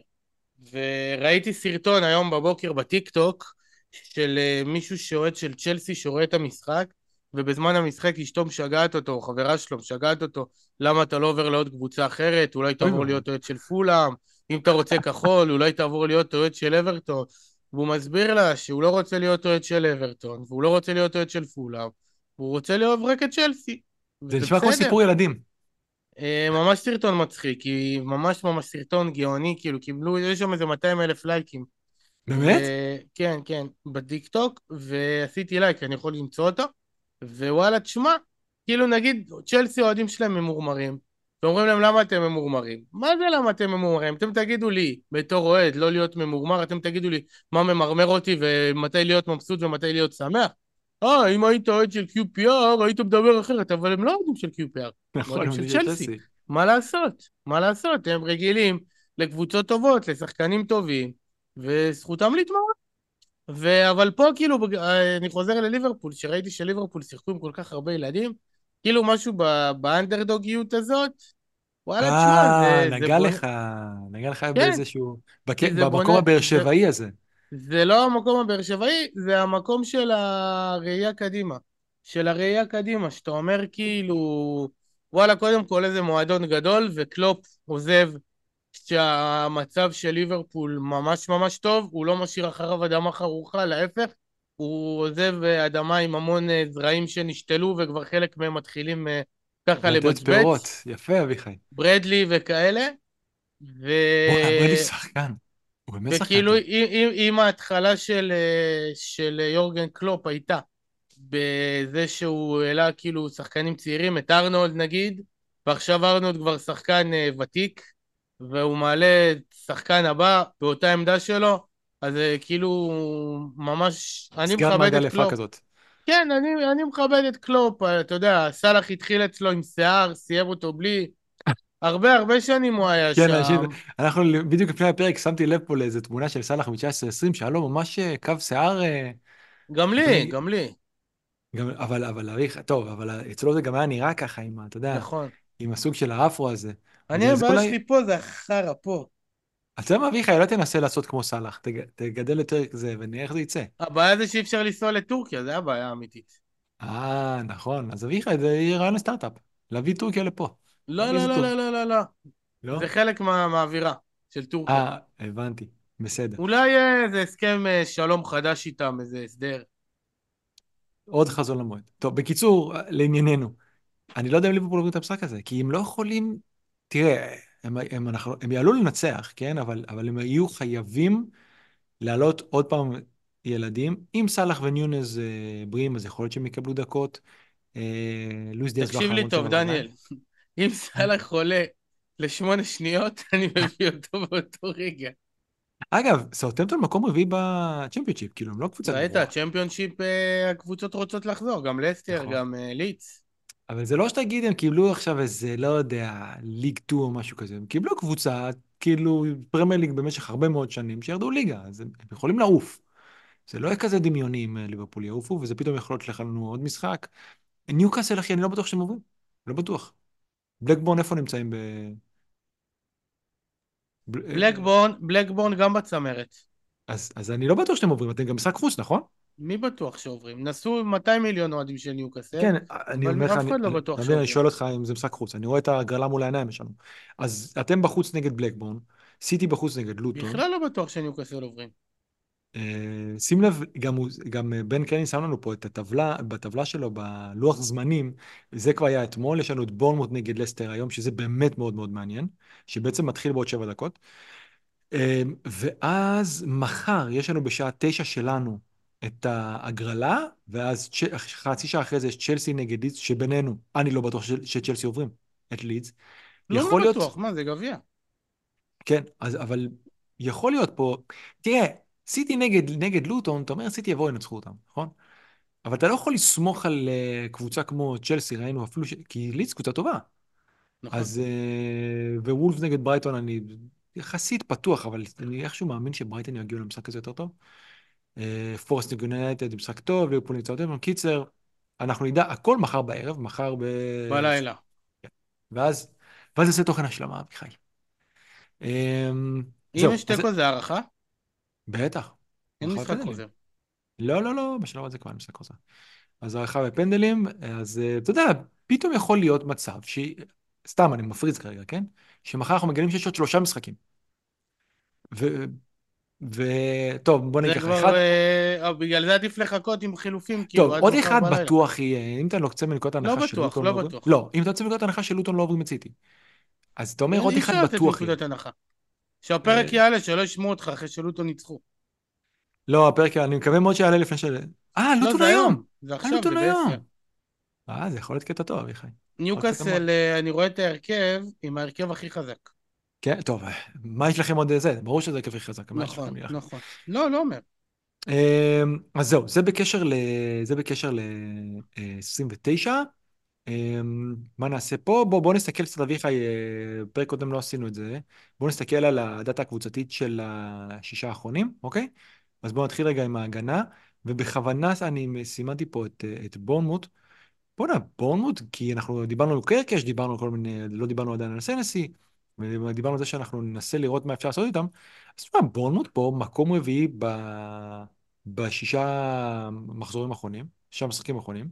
וראיתי סרטון היום בבוקר בטיק טוק של אה, מישהו שאוהד של צ'לסי שרואה את המשחק, ובזמן המשחק אשתו משגעת אותו, או חברה שלו משגעת אותו, למה אתה לא עובר לעוד קבוצה אחרת, אולי תעבור ואבוי. להיות אוהד של פולאם, אם אתה רוצה כחול, אולי תעבור להיות אוהד של אברטון. והוא מסביר לה שהוא לא רוצה להיות אוהד של אברטון, והוא לא רוצה להיות אוהד של פולאם, והוא רוצה לאהוב רק את צ'לסי. זה נשמע כמו. סיפור ילדים. אה, ממש סרטון מצחיק, כי ממש ממש סרטון גאוני, כאילו קיבלו, יש שם איזה 200 אלף לייקים. באמת? ו- כן, כן, בטיק טוק, ועשיתי לייק, אני יכול למצוא אותו, ווואלה, תשמע, כאילו נגיד, צ'לסי אוהדים שלהם ממורמרים, ואומרים להם למה אתם ממורמרים? מה זה למה אתם ממורמרים? אתם תגידו לי, בתור אוהד, לא להיות ממורמר, אתם תגידו לי מה ממרמר אותי ומתי להיות מבסוט ומתי להיות שמח? אה, אם היית אוהד של QPR, היית מדבר אחרת, אבל הם לא אוהדים של QPR. נכון, אוהדים של צ'לסי. מה לעשות? מה לעשות? הם רגילים לקבוצות טובות, לשחקנים טובים, וזכותם להתמרמר. ו... אבל פה כאילו, אה, אני חוזר לליברפול, שראיתי שליברפול שיחקו עם כל כך הרבה ילדים, כאילו משהו. באנדרדוגיות הזאת, וואלה, תשמע, אה, זה... זה נגע בונה- לך, נגע לך כן. באיזשהו, בק- זה במקום הבאר זה- שבעי הזה. זה לא המקום הבאר שבעי, זה המקום של הראייה קדימה. של הראייה קדימה, שאתה אומר כאילו, וואלה, קודם כל איזה מועדון גדול, וקלופ עוזב שהמצב של ליברפול ממש ממש טוב, הוא לא משאיר אחריו אדמה חרוכה, להפך, הוא עוזב אדמה עם המון אה, זרעים שנשתלו, וכבר חלק מהם מתחילים אה, ככה לתת לבצבץ, פירות, יפה אביחי. ברדלי וכאלה, ו... ברדלי שחקן. הוא באמת שחקן וכאילו. אם, ההתחלה של, אה, של יורגן קלופ הייתה בזה שהוא העלה כאילו שחקנים צעירים, את ארנולד נגיד, ועכשיו ארנולד כבר שחקן ותיק, והוא מעלה את שחקן הבא באותה עמדה שלו, אז אה, כאילו ממש, אני מכבד את קלופ. כזאת. כן, אני, אני מכבד את קלופ, אה, אתה יודע, סאלח התחיל אצלו עם שיער, סיים אותו בלי... הרבה הרבה שנים הוא היה כן, שם. אנשים, אנחנו בדיוק לפני הפרק שמתי לב פה לאיזה תמונה של סאלח מ-19-20, שהיה לו ממש אה, קו שיער, גם לי, בני- גם לי, גם, אבל, אבל, טוב, אבל אצלו זה גם היה נראה ככה, עם, אתה יודע, נכון. עם הסוג של האפרו הזה. אני, הבעיה שלי פה זה החרא פה. אתה יודע מה, אביחי, אולי תנסה לעשות כמו סאלח, תג- תגדל יותר זה, ונראה איך זה יצא. הבעיה זה שאי אפשר לנסוע לטורקיה, זה הבעיה האמיתית. אה, נכון, אז אביחי, זה יהיה רעיון לסטארט-אפ, להביא טורקיה לפה. לא, לא, לא, טור- לא, לא, לא, לא. זה לא? חלק מה- מהאווירה של טורקיה. אה, הבנתי. בסדר. אולי איזה הסכם אה, שלום חדש איתם, איזה הסדר. עוד חזון למועד. טוב, בקיצור, לענייננו. אני לא יודע אם ליברפול עוברים את המשחק הזה, כי הם לא יכולים... תראה, הם, הם, אנחנו, הם יעלו לנצח, כן? אבל, אבל הם יהיו חייבים להעלות עוד פעם ילדים. אם סאלח וניונז אה, בריאים, אז יכול להיות שהם יקבלו דקות. אה, לואיס דיאס תקשיב לי טוב. דניאל. אם סאלח חולה לשמונה שניות, אני מביא אותו באותו רגע. אגב, סאוטמפטון מקום רביעי בצ'מפיונשיפ, כאילו, הם לא קבוצה ראית, גבוהה. צ'מפיונשיפ, אה, הקבוצות רוצות לחזור, גם לסטר, נכון. גם אה, ליץ. אבל זה לא שתגיד, הם קיבלו עכשיו איזה, לא יודע, ליג 2 או משהו כזה. הם קיבלו קבוצה, כאילו, פרמייר ליג במשך הרבה מאוד שנים, שירדו ליגה, אז הם, יכולים לעוף. זה לא יהיה כזה דמיוני אם אה, ליברפול יעופו, וזה פתאום יכול להיות לך לנו עוד משחק. ניוקאסל, אחי, אני לא בטוח שאתם עוברים. לא בטוח. בלקבורן, איפה נמצאים ב... ב... אה, בלקבורן, בלקבורן גם בצמרת. אז, אז אני לא בטוח שאתם עוברים, אתם גם משחק חוץ, נכון? מי בטוח שעוברים? נסעו 200 מיליון אוהדים של ניוקאסל. כן, אני אומר לך, אף אני, אחד לא בטוח שעוברים. אני שואל אותך אם זה משחק חוץ, אני רואה את ההגרלה מול העיניים שלנו. אז אתם בחוץ נגד בלקבורן, סיטי בחוץ נגד לוטון. בכלל לא בטוח שניוקאסל עוברים. אה, שים לב, גם, גם אה, בן קרני שם לנו פה את הטבלה, בטבלה שלו, בלוח זמנים, זה כבר היה אתמול, יש לנו את בורנמוט נגד לסטר היום, שזה באמת מאוד מאוד מעניין, שבעצם מתחיל בעוד שבע דקות. אה, ואז מחר יש לנו בשעה תשע שלנו את ההגרלה, ואז צ'- חצי שעה אחרי זה יש צ'לסי נגד לידס, שבינינו, אני לא בטוח שצ'לסי עוברים את לידס. לא, לא להיות, בטוח, מה זה גביע? כן, אז, אבל יכול להיות פה, תראה, סיטי נגד, נגד לוטון, אתה אומר סיטי יבואו ינצחו אותם, נכון? אבל אתה לא יכול לסמוך על uh, קבוצה כמו צ'לסי, ראינו אפילו, ש... כי לידס קבוצה טובה. נכון. אז, uh, ווולף נגד ברייטון, אני יחסית פתוח, אבל אני איכשהו מאמין שברייטון יגיעו למשחק הזה יותר טוב. פורסט נגד יונייטד, משחק טוב, ליברפול נמצא יותר טוב. קיצר, אנחנו נדע הכל מחר בערב, מחר ב... בלילה. ואז, ואז יעשה תוכן השלמה, אביחי. אם יש תיקו זה הערכה? בטח. אין משחק. חוזר. לא, לא, לא, בשלב הזה כבר אין משחק חוזר. אז הערכה בפנדלים, אז אה, אתה יודע, פתאום יכול להיות מצב ש... סתם, אני מפריז כרגע, כן? שמחר אנחנו מגלים שיש עוד שלושה משחקים. ו... ו... טוב, בוא נגיד כבר, אחד... אה, בגלל זה עדיף לחכות עם חילופים, טוב, עוד אחד בלילה. בטוח יהיה, אם אתה יוצא מנקודת לא הנחה בטוח, שלוטון לא עוברים- בטוח. לא, אם אתה יוצא מנקודת הנחה שלוטון לא עוברים את סיטי. אז אתה אומר עוד אחד בטוח יהיה. שהפרק אה, יעלה, שלא ישמעו אותך אחרי שלוטון ניצחו. לא, הפרק, אני מקווה מאוד שיעלה לפני ש... אה, לא, לוטון היום! זה אה, עכשיו, זה לוטון! בעשר. אה, זה יכול להיות קטע טוב, אביחי. ניוקאסל, אה, אני רואה את ההרכב עם ההרכב הכי חזק. כן, טוב, מה יש לכם עוד זה? ברור שזה הכי חזק, נכון? נכון. לא, לא אומר. אמ, אז זהו, זה בקשר ל... זה בקשר ל-29. מה נעשה פה? בוא, בוא נסתכל קצת, אביחי, אה, פרק קודם לא עשינו את זה. בוא נסתכל על הדאטה הקבוצתית של השישה האחרונים, אוקיי? אז בואו נתחיל רגע עם ההגנה, ובכוונה אני סימנתי פה את, אה, את בורנמוט. בוא'נה, בורנמוט, כי אנחנו דיברנו על קרקש, דיברנו על כל מיני, לא דיברנו עדיין על סנסי, ודיברנו על זה שאנחנו ננסה לראות מה אפשר לעשות איתם. אז תשמע, בורנמוט פה מקום רביעי ב... בשישה מחזורים האחרונים, שישה משחקים האחרונים.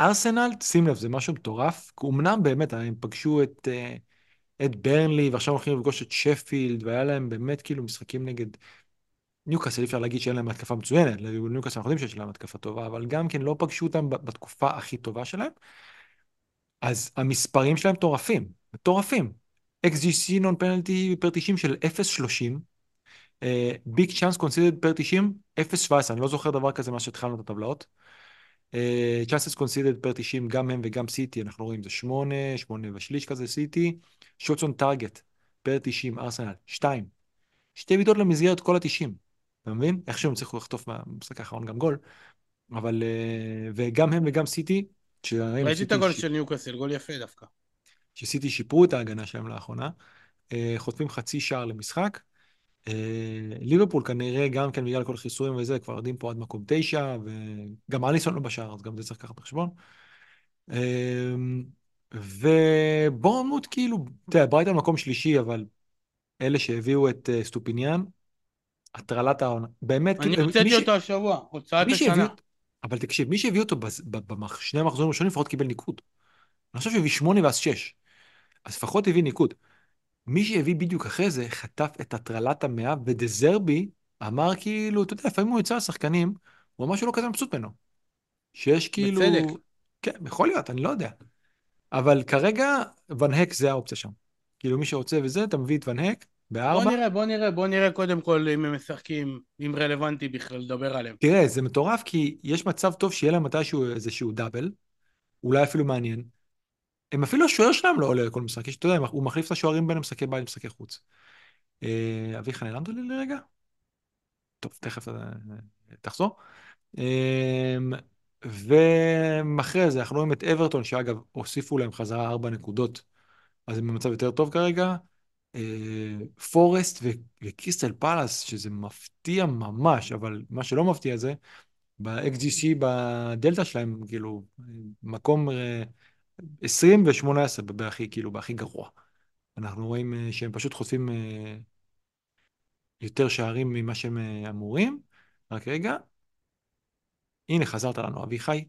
ארסנל, שים לב, זה משהו מטורף. אמנם באמת, הם פגשו את, אה, את ברנלי, ועכשיו הולכים לפגוש את שפילד, והיה להם באמת כאילו משחקים נגד ניוקאסל, אי אפשר להגיד שאין להם התקפה מצוינת, לניוקאסל אנחנו יודעים שיש להם התקפה טובה, אבל גם כן לא פגשו אותם בתקופה הכי טובה שלהם. אז המספרים שלהם מטורפים, מטורפים. xGC non-penalty per 90 של 0.30, big chance conceded per 90, 0.17, אני לא זוכר דבר כזה מאז שהתחלנו את הטבלאות. chances conceded per 90, גם הם וגם סיטי, אנחנו רואים זה 8, 8 ושליש כזה סיטי. shots on target per 90, ארסנל, 2. שתי בעיטות למסגרת כל ה-90, אתה מבין? איכשהו הם הצליחו לחטוף במשחק האחרון גם גול, אבל... אה, וגם הם וגם סיטי, ראיתי את הגול של ניוקאסל, גול יפה דווקא. שסיטי שיפרו את ההגנה שלהם לאחרונה, אה, חוטפים חצי שער למשחק. אה, ליברפול כנראה גם כן בגלל כל החיסורים וזה, כבר יודעים פה עד מקום תשע, וגם אליסון לא בשער, אז גם זה צריך לקחת בחשבון. אה, ובורנמוט כאילו, יודע, ברייטון מקום שלישי, אבל אלה שהביאו את אסטופיניאן, הטרלת העונה, באמת, אני כאילו, הוצאתי ש- אותו השבוע, הוצאת שהביא השנה. אותו, אבל תקשיב, מי שהביא אותו בשני המחזורים הראשונים לפחות קיבל ניקוד. אני חושב שהביא שמונה ואז שש. אז לפחות הביא ניקוד. מי שהביא בדיוק אחרי זה חטף את הטרלת המאה, ודזרבי אמר כאילו, אתה יודע, לפעמים הוא יוצא לשחקנים, הוא אמר שהוא לא כזה מבסוט ממנו. שיש כאילו... בצדק. כן, יכול להיות, אני לא יודע. אבל כרגע, ונהק זה האופציה שם. כאילו, מי שרוצה וזה, אתה מביא את ונהק בוא בארבע. נראה, בוא נראה, בוא נראה קודם כל אם הם משחקים, אם רלוונטי בכלל לדבר עליהם. תראה, זה מטורף, כי יש מצב טוב שיהיה להם מתישהו איזשהו דאבל, אולי אפילו מעניין. הם אפילו השוער שלהם לא עולה לכל משחק, אתה יודע, הוא מחליף את השוערים בין משחקי בית למשחקי חוץ. אה, אביחי, נעלמת לי לרגע? טוב, תכף אה, תחזור. אמ, ואחרי זה אנחנו רואים את אברטון, שאגב, הוסיפו להם חזרה ארבע נקודות, אז הם במצב יותר טוב כרגע. אה, פורסט ו- וקריסטל פלאס, שזה מפתיע ממש, אבל מה שלא מפתיע זה, ב-XGC בדלתא שלהם, כאילו, מקום אה, 20 ו-18 בהכי, כאילו, בהכי גרוע. אנחנו רואים אה, שהם פשוט חוטפים אה, יותר שערים ממה שהם אה, אמורים. רק רגע. הנה, חזרת לנו, אביחי.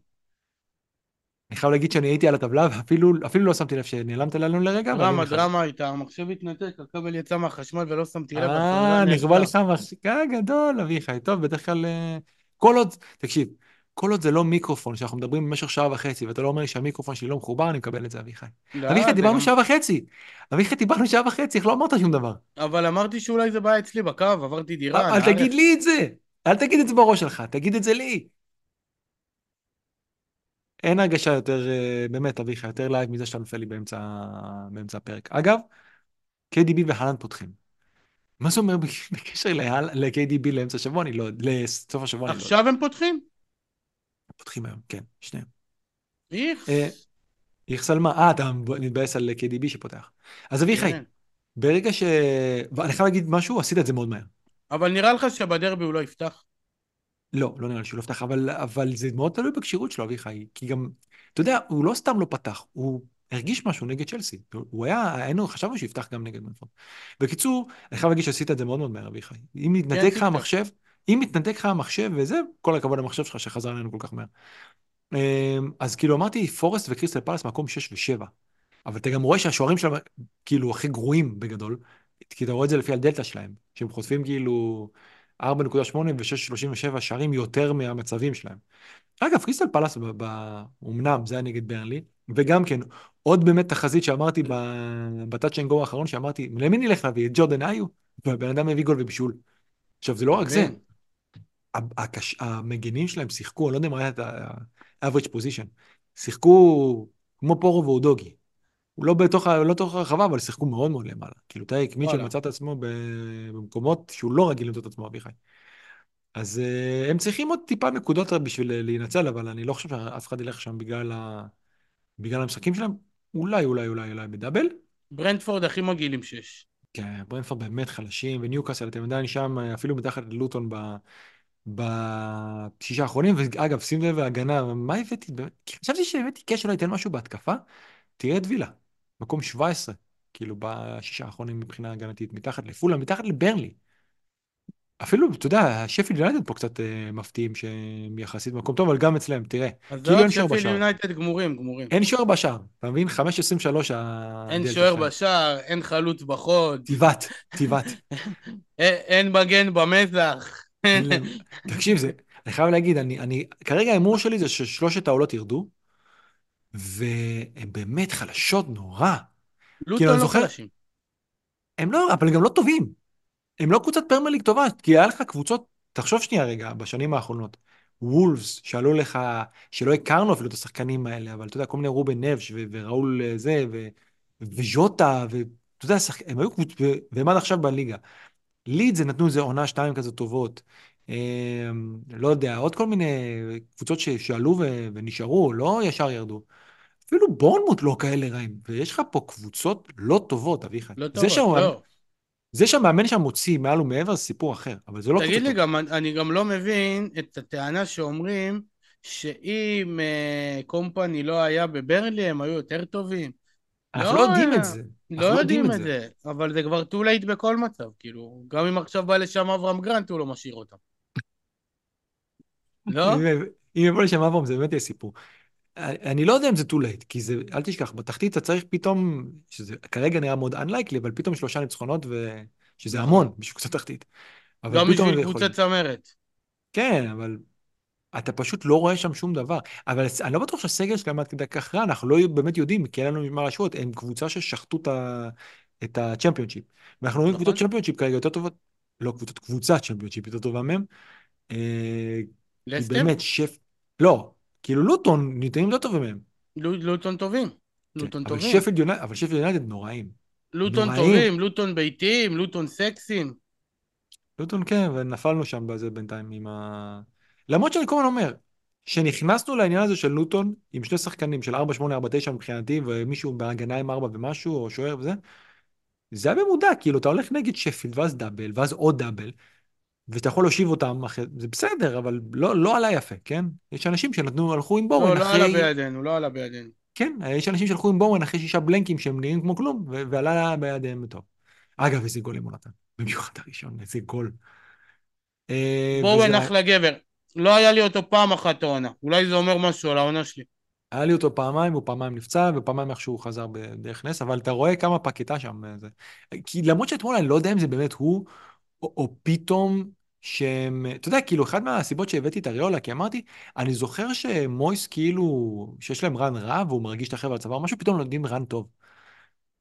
אני חייב להגיד שאני הייתי על הטבלה, ואפילו אפילו לא שמתי לב שנעלמת לנו לרגע, דרמה. דרמה הייתה, המחשב התנתק, הכבל יצא מהחשמל ולא שמתי לב, אה, נכבה. לך מחשיקה גדול, אביחי. טוב, בדרך כלל... כל עוד... תקשיב, כל עוד זה לא מיקרופון, שאנחנו מדברים במשך שעה וחצי, ואתה לא אומר לי שהמיקרופון שלי לא מחובר, אני מקבל את זה, אביחי. לא, אביחי, דיברנו גם... שעה וחצי. אביחי, דיברנו שעה וחצי, איך לא אמרת שום דבר? אבל אמרתי שאולי זה בעיה אצלי בקו, עברתי דירה, אל נערף. תגיד לי את זה. אל תגיד את זה בראש שלך, תגיד את זה לי. אין הרגשה יותר, אה, באמת, אביחי, יותר live מזה שאתה נופל לי באמצע, באמצע הפרק. אגב, KDB והלנד פותחים. מה זה אומר בקשר ל-KDB לאמצע השבוע? אני לא, לסוף השבוע, אני לא יודע. עכשיו הם פותחים? פותחים היום, כן, שניהם. איכס. אה, איכס על מה? אה, אתה מתבאס על KDB שפותח. אז אביחי, כן. ברגע ש... ואני חייב להגיד משהו, עשית את זה מאוד מהר. אבל נראה לך שבדרבי הוא לא יפתח? לא, לא נראה לי שהוא לא יפתח, אבל, אבל זה מאוד תלוי בכשירות שלו, אביחי. כי גם, אתה יודע, הוא לא סתם לא פתח, הוא הרגיש משהו נגד צ'לסי. הוא היה, היינו, חשבנו שיפתח גם נגד ברנטפורד. בקיצור, אני חייב להגיד שעשית את זה מאוד מאוד מהר, אביחי. אם מתנתק לך טיק-טק. המחשב, אם מתנתק לך המחשב וזה, כל הכבוד למחשב שלך שחזר אלינו כל כך מהר. אמ, אז כאילו אמרתי, פורסט וקריסטל פלס מקום 6 ו-7. אבל אתה גם רואה שהשוערים שלהם כאילו הכי גרועים בגדול, כי אתה רואה את זה לפי הדלתא שלהם, שהם חוטפים כאילו 4.8 ו-6.37 שערים יותר מהמצבים שלהם. אגב, קריסטל פלאס, אמנם זה היה נגד ברנלי, וגם כן, עוד באמת תחזית שאמרתי ב touch and go האחרון, שאמרתי, למי נלך להביא? את ג'ורדן איו? והבן אדם הביא גול ובישול. עכשיו, זה לא רק זה. הקש... המגנים שלהם שיחקו, אני לא יודע אם ראית את ה-average position, שיחקו כמו פורו ואודוגי. הוא לא בתוך, לא בתוך הרחבה, אבל שיחקו מאוד מאוד למעלה. כאילו, טייריק מיטשל וואלה. מצא את עצמו במקומות שהוא לא רגיל למצוא את עצמו, אביחי. אז uh, הם צריכים עוד טיפה נקודות בשביל להינצל, אבל אני לא חושב שאף אחד ילך שם בגלל, ה... בגלל המשחקים שלהם. אולי, אולי, אולי, אולי בדאבל. ברנדפורד הכי מגעיל עם שש. כן, ברנפורד באמת חלשים, וניוקאסל, אתם עדיין שם, אפילו מתחת ללוטון ב... בשישה האחרונים, ואגב, שים לב להגנה, מה הבאתי? כי חשבתי שהבאתי קאש אולי ייתן משהו בהתקפה, תראה את וילה, מקום 17, כאילו בשישה האחרונים מבחינה הגנתית, מתחת לפולה, מתחת לברנלי. אפילו, אתה יודע, שפילד יונייטד פה קצת אה, מפתיעים שהם יחסית במקום טוב, אבל גם אצלם, תראה, אז כאילו זהו, אין שוער שפיל בשער. יונייטד גמורים, גמורים. אין שוער בשער, אתה מבין? 5.23 אין הדלתא שוער שלהם. בשער, אין חלוץ בחוד, טיבת. אין- אין מגן במזח. תקשיב, זה, אני חייב להגיד, אני, אני, כרגע ההימור שלי זה ששלושת העולות ירדו, והן באמת חלשות נורא. כאילו, לוטון אני לא זוכר, חלשים. הם לא, אבל הם גם לא טובים. הם לא קבוצת פרמייר ליג טובה, כי היה לך קבוצות, תחשוב שנייה רגע, בשנים האחרונות. וולפס, שעלו לך, שלא הכרנו אפילו את השחקנים האלה, אבל אתה יודע, כל מיני רובן נבש וראול אה, זה, וז'וטה, ואתה יודע, שחק... הם היו קבוצות, והם עד עכשיו בליגה. לידס זה נתנו איזה עונה שתיים כזה טובות. אה, לא יודע, עוד כל מיני קבוצות שעלו ו- ונשארו, לא ישר ירדו. אפילו בורנמוט לא כאלה רעים, ויש לך פה קבוצות לא טובות, אביחי. לא טובות, שהמאמן, לא. זה שהמאמן שם מוציא מעל ומעבר זה סיפור אחר, אבל זה לא תגיד קבוצה לי. גם, אני גם לא מבין את הטענה שאומרים שאם אה, קומפני לא היה בברנלי, הם היו יותר טובים. אנחנו לא לא יודעים. את זה. לא יודעים את זה, אבל זה כבר too late בכל מצב, כאילו, גם אם עכשיו בא לשם אברהם גרנט, הוא לא משאיר אותם. לא? אם יבוא לשם אברהם זה באמת יהיה סיפור. אני לא יודע אם זה too late, כי זה, אל תשכח, בתחתית אתה צריך פתאום, שזה כרגע נראה מאוד unlikely, אבל פתאום שלושה ניצחונות, ו... שזה. המון בשביל קבוצת תחתית. גם בשביל. קבוצת צמרת. כן, אבל אתה פשוט לא רואה שם שום דבר. אבל אני לא בטוח שהסגל שלהם עד כדי כך רע, אנחנו לא באמת יודעים, כי אין לנו מה להשוות, הם קבוצה ששחטו את הצ'מפיונשיפ. ואנחנו רואים קבוצות נכון. צ'מפיונשיפ כרגע יותר טובות, לא קבוצות, קבוצת צ'מפיונשיפ יותר טובה מהם. אה, לסטר? באמת, שף... לא, כאילו לוטון נראים יותר טובים מהם. לו- לוטון טובים. כן, לוטון אבל טובים. אבל שפילד יונייטד נוראים. לוטון. טובים, לוטון ביתיים, לוטון סקסים. לוטון כן, ונפלנו שם בזה בינתיים עם ה... למרות שאני כל הזמן אומר, שנכנסנו לעניין הזה של לוטון עם שני שחקנים של 4-8-4-9 מבחינתי, ומישהו בהגנה עם 4 ומשהו, או שוער וזה, זה היה במודע, כאילו אתה הולך נגד שפילד, ואז דאבל, ואז עוד דאבל, ואתה יכול להושיב אותם אחרי, זה בסדר, אבל לא, לא עלה יפה, כן? יש אנשים שנתנו, הלכו עם בורן לא, לא עלה אחרי... בידינו, לא עלה בידינו. כן, יש אנשים שהלכו עם בורן אחרי שישה בלנקים שהם נראים כמו כלום, ו- ועלה בידיהם טוב. אגב, איזה גולים הוא נתן. במיוחד הראשון, איזה גול. אה, בורן אחלה גבר. לא היה לי אותו פעם אחת העונה. אולי זה אומר משהו על העונה שלי. היה לי אותו פעמיים, הוא פעמיים נפצע, ופעמיים איכשהו הוא חזר בדרך נס, אבל אתה רואה כמה פקטה שם. אה, זה. כי למרות שאתמול אני לא יודע אם זה באמת הוא, או, או פתאום שהם... אתה יודע, כאילו, אחת מהסיבות שהבאתי את אריולה, כי אמרתי, אני זוכר שמויס כאילו, שיש להם רן רע, והוא מרגיש את החבר'ה על הצוואר, משהו פתאום נותנים רן טוב.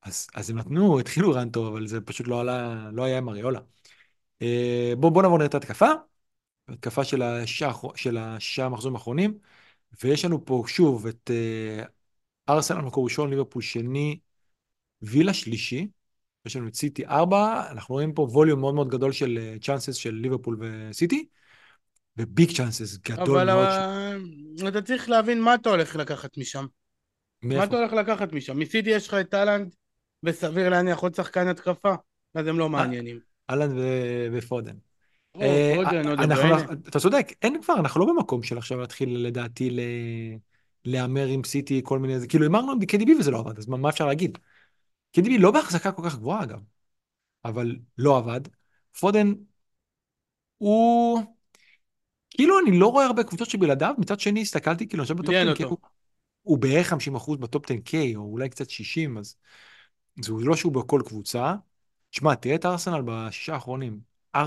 אז, אז הם נתנו, התחילו רן טוב, אבל זה פשוט לא, עלה, לא היה עם אריולה. אה, בוא, בוא נעבור נראה את ההתקפה. התקפה של השישה המחזורים האחרונים, ויש לנו פה שוב את אה, ארסנל מקום ראשון, ליברפול שני, וילה שלישי. יש לנו את סיטי ארבע, אנחנו רואים פה volume מאוד מאוד גדול של chances של ליברפול וסיטי, ו big chances גדול אבל מאוד. ש... אה, אתה צריך להבין מה אתה הולך לקחת משם. מה מאיפה? אתה הולך לקחת משם? מסיטי יש לך את הלנד, וסביר להניח עוד שחקן התקפה, אז הם לא מעניינים. הלנד ופודן. אה, דה בריינה. אתה צודק, אין כבר, אנחנו לא במקום של עכשיו להתחיל לדעתי. להמר עם סיטי כל מיני, כאילו הימרנו עם KDB וזה לא עבד, אז מה אפשר להגיד? KDB לא בהחזקה כל כך גבוהה אגב, אבל לא עבד. פודן הוא... כאילו אני לא רואה הרבה קבוצות שבלעדיו, מצד שני הסתכלתי כאילו עכשיו ב top לי אין 10K, אותו. הוא, הוא בערך 50% ב top 10K, או אולי קצת 60, אז זה לא שהוא בכל קבוצה. שמע, תראה את ארסנל בשישה האחרונים, 4-17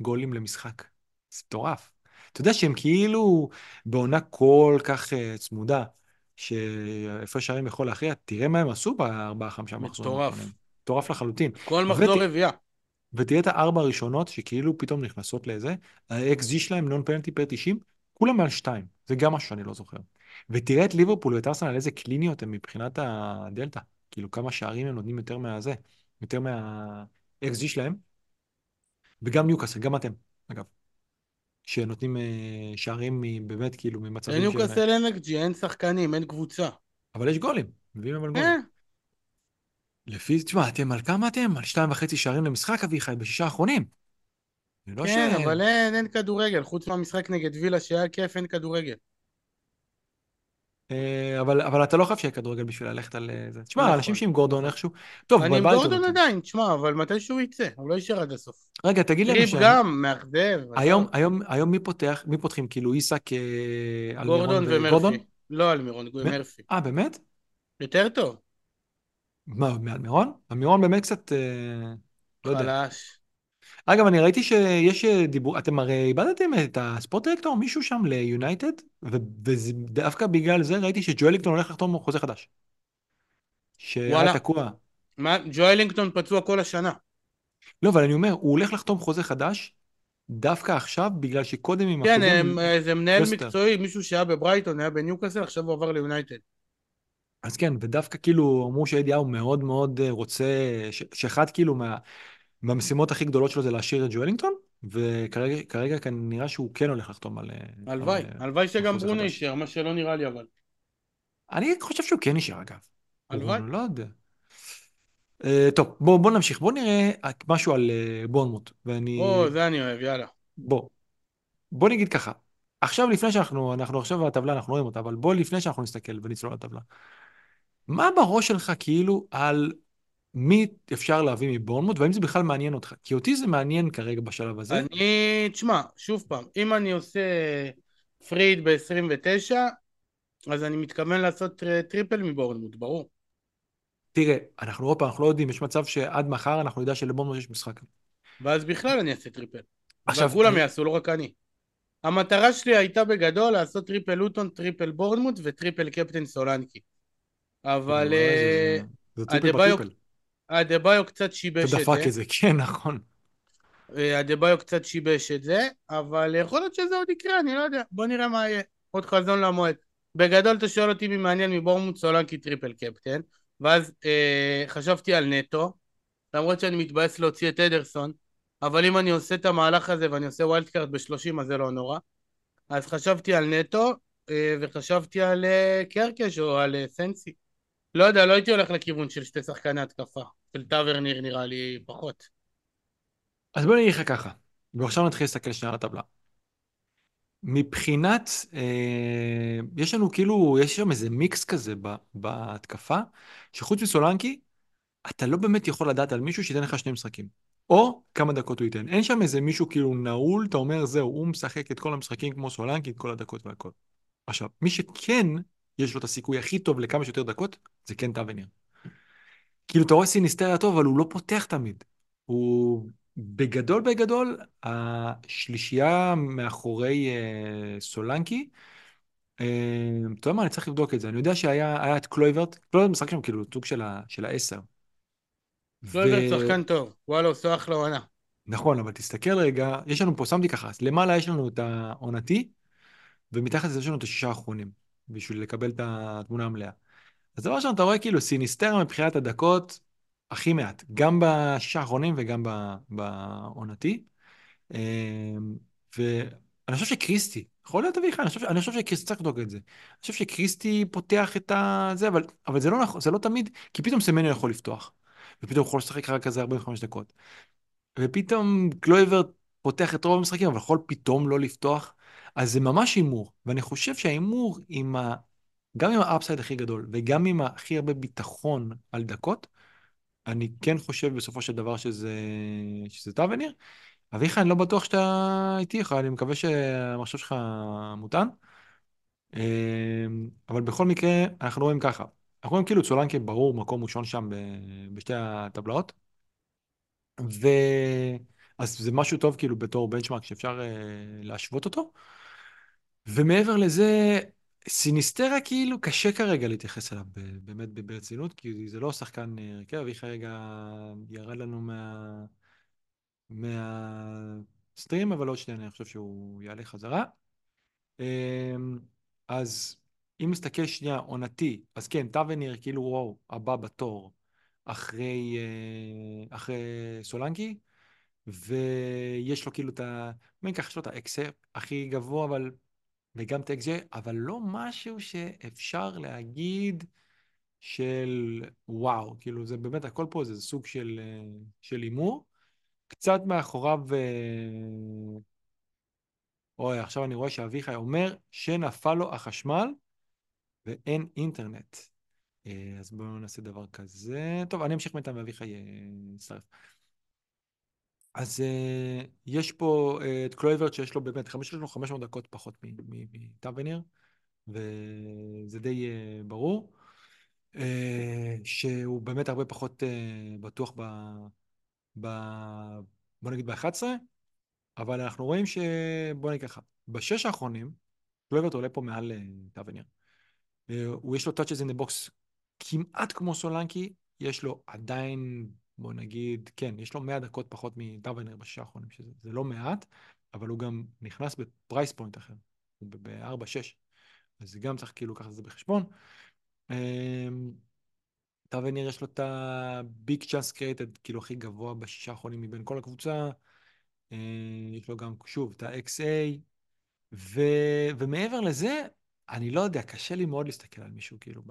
גולים למשחק. זה מטורף. אתה יודע שהם כאילו בעונה כל כך uh, צמודה, שהפרש שערים יכול להכריע, תראה מה הם עשו בארבעה חמישה מחזורים מטורף. מטורף לחלוטין. כל מחזור רביעייה. ותראה את הארבע הראשונות שכאילו פתאום נכנסות לזה, ה-XG שלהם נון פנלטי פר 90, כולם מעל שתיים, זה גם משהו שאני לא זוכר. ותראה את ליברפול ואת ארסנל, איזה קליניות הם מבחינת הדלתא, כאילו כמה שערים הם נותנים יותר מהזה, יותר מה-XG שלהם, וגם ניוקאסל, גם אתם, אגב, שנותנים אה, שערים באמת כאילו ממצבים של... לניוקאסל אין אקג'י, אין שחקנים, אין קבוצה. אבל יש גולים, מביאים אבל אה, גולים. לפי, תשמע, אתם על כמה אתם? על שתיים וחצי שערים למשחק, אביחי, בשישה האחרונים. לא כן. אבל אין כדורגל. חוץ מהמשחק נגד וילה שהיה כיף, אין כדורגל. אה, אבל, אבל אתה לא חייב שיהיה כדורגל בשביל ללכת על אה, זה. תשמע, נכון, אנשים שעם גורדון איכשהו... טוב, אני עם גורדון. עדיין, תשמע, אבל מתי שהוא יצא, הוא לא יישאר עד הסוף. רגע, תגיד טריפ ש... גם, מאכזב. היום. היום, היום מי פותח, מי פותחים? כאילו איסק, אה, גורדון? ומרפי. לא אלמירון, ב- מרפי. אה, באמת? יותר טוב. מה, מאלמירון? אלמירון באמת קצת... לא יודע. חלש. אגב, אני ראיתי שיש אה, דיבור, אתם הרי איבדתם את ה sport director, מישהו שם ליונייטד, ודווקא בגלל זה ראיתי שג'ואלינגטון הולך לחתום חוזה חדש. שהיה. תקוע. ג'ואלינגטון פצוע כל השנה. לא, אבל אני אומר, הוא הולך לחתום חוזה חדש דווקא עכשיו, בגלל שקודם עם כן, החוזים... אה, זה מנהל לסטר. מקצועי, מישהו שהיה בברייטון, היה בניוקאסל, עכשיו הוא עבר ליונייטד. אז כן, ודווקא כאילו אמרו שאדיהו מאוד מאוד אה, רוצה, שאחד כאילו מה, מהמשימות הכי גדולות שלו זה להשאיר את ג'ואלינגטון, וכרגע נראה שהוא כן הולך לחתום על... אה, הלוואי, אה, הלוואי שגם ברונו. יישאר, מה שלא נראה לי אבל. אני חושב שהוא כן נשאר אגב. הלוואי. לא יודע. Uh, טוב, בוא, בוא נמשיך, בוא נראה משהו על uh, בורנמוט, ואני... או, זה אני אוהב, יאללה. בוא. בוא נגיד ככה, עכשיו לפני שאנחנו, אנחנו עכשיו בטבלה, אנחנו רואים אותה, אבל בוא לפני שאנחנו נסתכל ונצלול לטבלה. מה בראש שלך כאילו על מי אפשר להביא מבורנמוט, והאם זה בכלל מעניין אותך? כי אותי זה מעניין כרגע בשלב הזה. אני, תשמע, שוב פעם, אם אני עושה free hit ב-29, אז אני מתכוון לעשות tri- triple מבורנמוט, ברור. תראה, אנחנו עוד פעם, אנחנו לא יודעים, יש מצב שעד מחר אנחנו נדע שלבורנמוט יש משחק. ואז בכלל אני אעשה triple. עכשיו, כולם יעשו, לא רק אני. המטרה שלי הייתה בגדול לעשות triple לוטון, triple בורנמוט ו triple captain סולנקי. אבל זה- אה, זה triple ב triple. אדבאיו קצת שיבש את זה. את זה, כן, נכון. אה, אדבאיו קצת שיבש את זה, אבל יכול להיות שזה עוד יקרה, אני לא יודע. בוא נראה מה יהיה. עוד חזון למועד. בגדול אתה שואל אותי מי מעניין מבורנמוט סולנקי triple captain, ואז אה, חשבתי על נטו, למרות שאני מתבאס להוציא את אדרסון, אבל אם אני עושה את המהלך הזה ואני עושה wild card ב-30 אז זה לא נורא. אז חשבתי על נטו, אה, וחשבתי על אה, קרקז או על אה, סנסי. לא יודע, לא הייתי הולך לכיוון של שתי שחקני התקפה. של טאברניר נראה לי פחות. אז בוא נגיד לך ככה, ועכשיו נתחיל להסתכל שנייה על הטבלה. מבחינת, אה, יש לנו כאילו, יש שם איזה מיקס כזה ב- בהתקפה, שחוץ מסולנקי, אתה לא באמת יכול לדעת על מישהו שייתן לך שני משחקים. או כמה דקות הוא ייתן. אין שם איזה מישהו כאילו נעול, אתה אומר, זהו, הוא משחק את כל המשחקים כמו סולנקי, את כל הדקות והכל. עכשיו, מי שכן יש לו את הסיכוי הכי טוב לכמה שיותר דקות, זה כן טאבניר. כאילו, אתה רואה סיניסטריה טוב, אבל הוא לא פותח תמיד. הוא בגדול בגדול, השלישייה מאחורי אה, סולנקי, אה, אתה יודע מה, אני צריך לבדוק את זה. אני יודע שהיה היה את קלויברט, קלויברט משחק שם כאילו סוג של, העשר. יודע, שחקן טוב. וואלה, עושה אחלה עונה. נכון, אבל תסתכל רגע, יש לנו פה, שמתי ככה, אז למעלה יש לנו את העונתי, ומתחת לזה יש לנו את השישה האחרונים, בשביל לקבל את התמונה המלאה. אז דבר ראשון, אתה רואה כאילו סיניסטרה מבחינת הדקות הכי מעט, גם בשישה האחרונים וגם בעונתי. אמ, ואני חושב שקריסטי, יכול להיות אביחי, אני חושב, אני חושב שקריסטי, צריך לבדוק את זה. אני חושב שקריסטי פותח את. זה, אבל, אבל זה לא נכון, זה לא תמיד, כי פתאום סמניו יכול לפתוח, ופתאום הוא יכול לשחק רק כזה 45 דקות. ופתאום קלויברט פותח את רוב המשחקים, אבל יכול פתאום לא לפתוח. אז זה ממש הימור, ואני חושב שההימור עם. גם עם ה upside הכי גדול, וגם עם הכי הרבה ביטחון על דקות, אני כן חושב בסופו של דבר שזה, שזה טאבניר. אביחי, אני לא בטוח שאתה איתי, אני מקווה שהמחשב שלך מוטען. אמ, אבל בכל מקרה, אנחנו רואים ככה. אנחנו רואים כאילו סולנקי ברור, מקום ראשון שם בשתי הטבלאות. ו... אז זה משהו טוב כאילו בתור בנצ'מארק שאפשר uh, להשוות אותו. ומעבר לזה, סיניסטרה כאילו קשה כרגע להתייחס אליו באמת ברצינות, כי זה לא שחקן אה, הרכב, אביחי רגע ירד לנו מה... מהסטרים, אבל עוד שנייה אני חושב שהוא יעלה חזרה. אמ, אז אם נסתכל שנייה עונתי, אז כן, טאבניר כאילו וואו, הבא בתור אחרי, אה, אחרי סולנקי, ויש לו כאילו את ה... בואי ניקח, יש לו את האקסה הכי גבוה, אבל... וגם את האקסה, אבל לא משהו שאפשר להגיד של וואו, כאילו זה באמת, הכל פה זה סוג של אה, של הימור. קצת מאחוריו, אה, אוי, עכשיו אני רואה שאביחי אומר שנפל לו החשמל ואין אינטרנט. אה, אז בואו נעשה דבר כזה. טוב, אני אמשיך בינתיים ואביחי יצטרף. אז uh, יש פה uh, את קלויברט שיש לו באמת, יש לו 500 דקות פחות מטאבניר, וזה די uh, ברור, uh, שהוא באמת הרבה פחות uh, בטוח ב... ב... בוא נגיד ב-11, אבל אנחנו רואים ש... בוא נגיד ככה, בשש האחרונים, קלויברט עולה פה מעל אה, טאבניר. אה, הוא יש לו touches in the box כמעט כמו סולנקי, יש לו עדיין בוא נגיד, כן, יש לו 100 דקות פחות מטאבניר בשישה האחרונים, שזה לא מעט, אבל הוא גם נכנס ב price point אחר, הוא ב-4-6, אז גם צריך כאילו לקחת את זה בחשבון. טאבנר יש לו את ה big chance created, כאילו הכי גבוה בשישה האחרונים מבין כל הקבוצה, יש לו גם, שוב, את ה-xA, ו... ומעבר לזה, אני לא יודע, קשה לי מאוד להסתכל על מישהו כאילו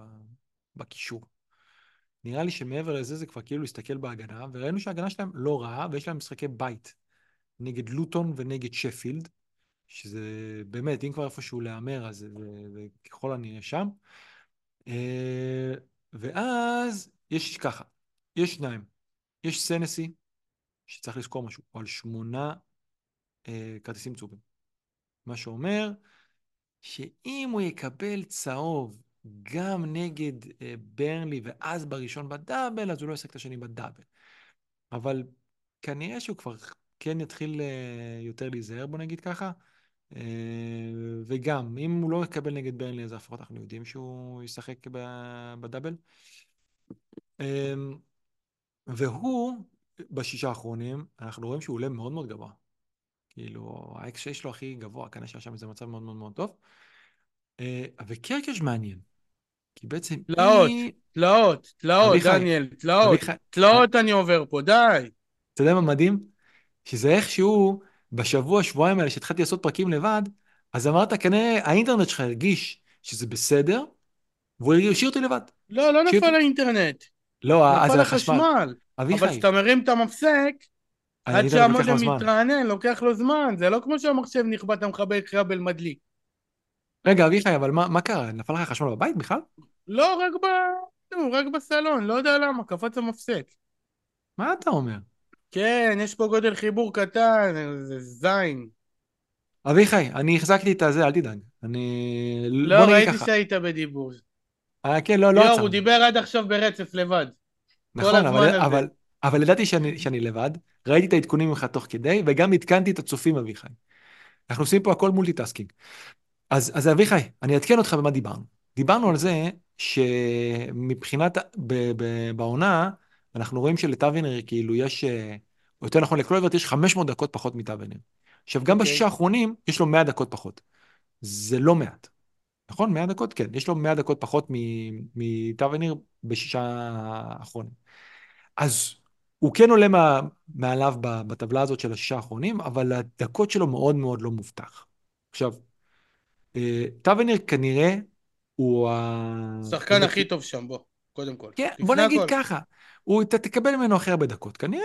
בקישור. נראה לי שמעבר לזה זה כבר כאילו להסתכל בהגנה, וראינו שההגנה שלהם לא רעה, ויש להם משחקי בית נגד לוטון ונגד שפילד, שזה באמת, אם כבר איפשהו להמר, אז זה, זה, זה ככל הנראה שם. אה, ואז יש ככה, יש שניים. יש סנסי, שצריך לזכור משהו, על שמונה אה, כרטיסים צהובים. מה שאומר שאם הוא יקבל צהוב גם נגד אה, ברנלי ואז בראשון בדאבל, אז הוא לא ישחק את השני בדאבל. אבל כנראה שהוא כבר כן יתחיל אה, יותר להיזהר, בוא נגיד ככה. אה, וגם, אם הוא לא יקבל נגד ברנלי, אז לפחות אנחנו יודעים שהוא ישחק בדאבל. אה, והוא, בשישה האחרונים, אנחנו רואים שהוא עולה מאוד מאוד גבוה. כאילו, האקס שיש לו הכי גבוה, כנראה שהיה שם איזה מצב מאוד מאוד מאוד טוב. וקרקש מעניין. כי בעצם תלאות, היא... תלאות, תלאות, דניאל, תלאות. תלאות אני עובר פה, די. אתה יודע מה מדהים? שזה איכשהו, בשבוע, שבועיים האלה שהתחלתי לעשות פרקים לבד, אז אמרת, כנראה האינטרנט שלך הרגיש שזה בסדר, והוא השאיר אותי לבד. לא, לא נפל האינטרנט. לא, אז זה החשמל. אבל כשאתה מרים את המפסק, עד שהמודם מתרענן, לוקח לו זמן. זה לא כמו שהמחשב נכבה, אתה מכבה כבל מדליק. רגע, אביחי, אבל מה, מה קרה? נפל לך חשמל בבית בכלל? לא, רק, ב... רק בסלון, לא יודע למה, קפץ המפסק. מה אתה אומר? כן, יש פה גודל חיבור קטן, זה זין. אביחי, אני החזקתי את הזה, אל תדאג. אני... לא, ראיתי שהיית בדיבור. אה, כן, לא, לא עצרנו. הוא דיבר עד עכשיו ברצף לבד. נכון, אבל, אבל, אבל ידעתי שאני, שאני לבד, ראיתי את העדכונים ממך תוך כדי, וגם עדכנתי את הצופים, אביחי. אנחנו עושים פה הכל multitasking. אז, אז אביחי, אני אעדכן אותך במה דיברנו. דיברנו על זה שמבחינת, ב, ב, בעונה, אנחנו רואים שלטאבינר כאילו יש, אה, או יותר נכון לקלויברט יש 500 דקות פחות מטאבינר. עכשיו, גם okay. אוקיי. בשישה האחרונים יש לו 100 דקות פחות. זה לא מעט. נכון? 100 דקות? כן. יש לו 100 דקות פחות מטאבינר בשישה האחרונים. אז הוא כן עולה מה, מעליו בטבלה הזאת של השישה האחרונים, אבל הדקות שלו מאוד מאוד לא מובטח. עכשיו, טאבנר כנראה הוא ה... שחקן הכי טוב שם, בוא, קודם כל. כן, בוא נגיד הכל. ככה, הוא, אתה תקבל ממנו הכי הרבה דקות, כנראה,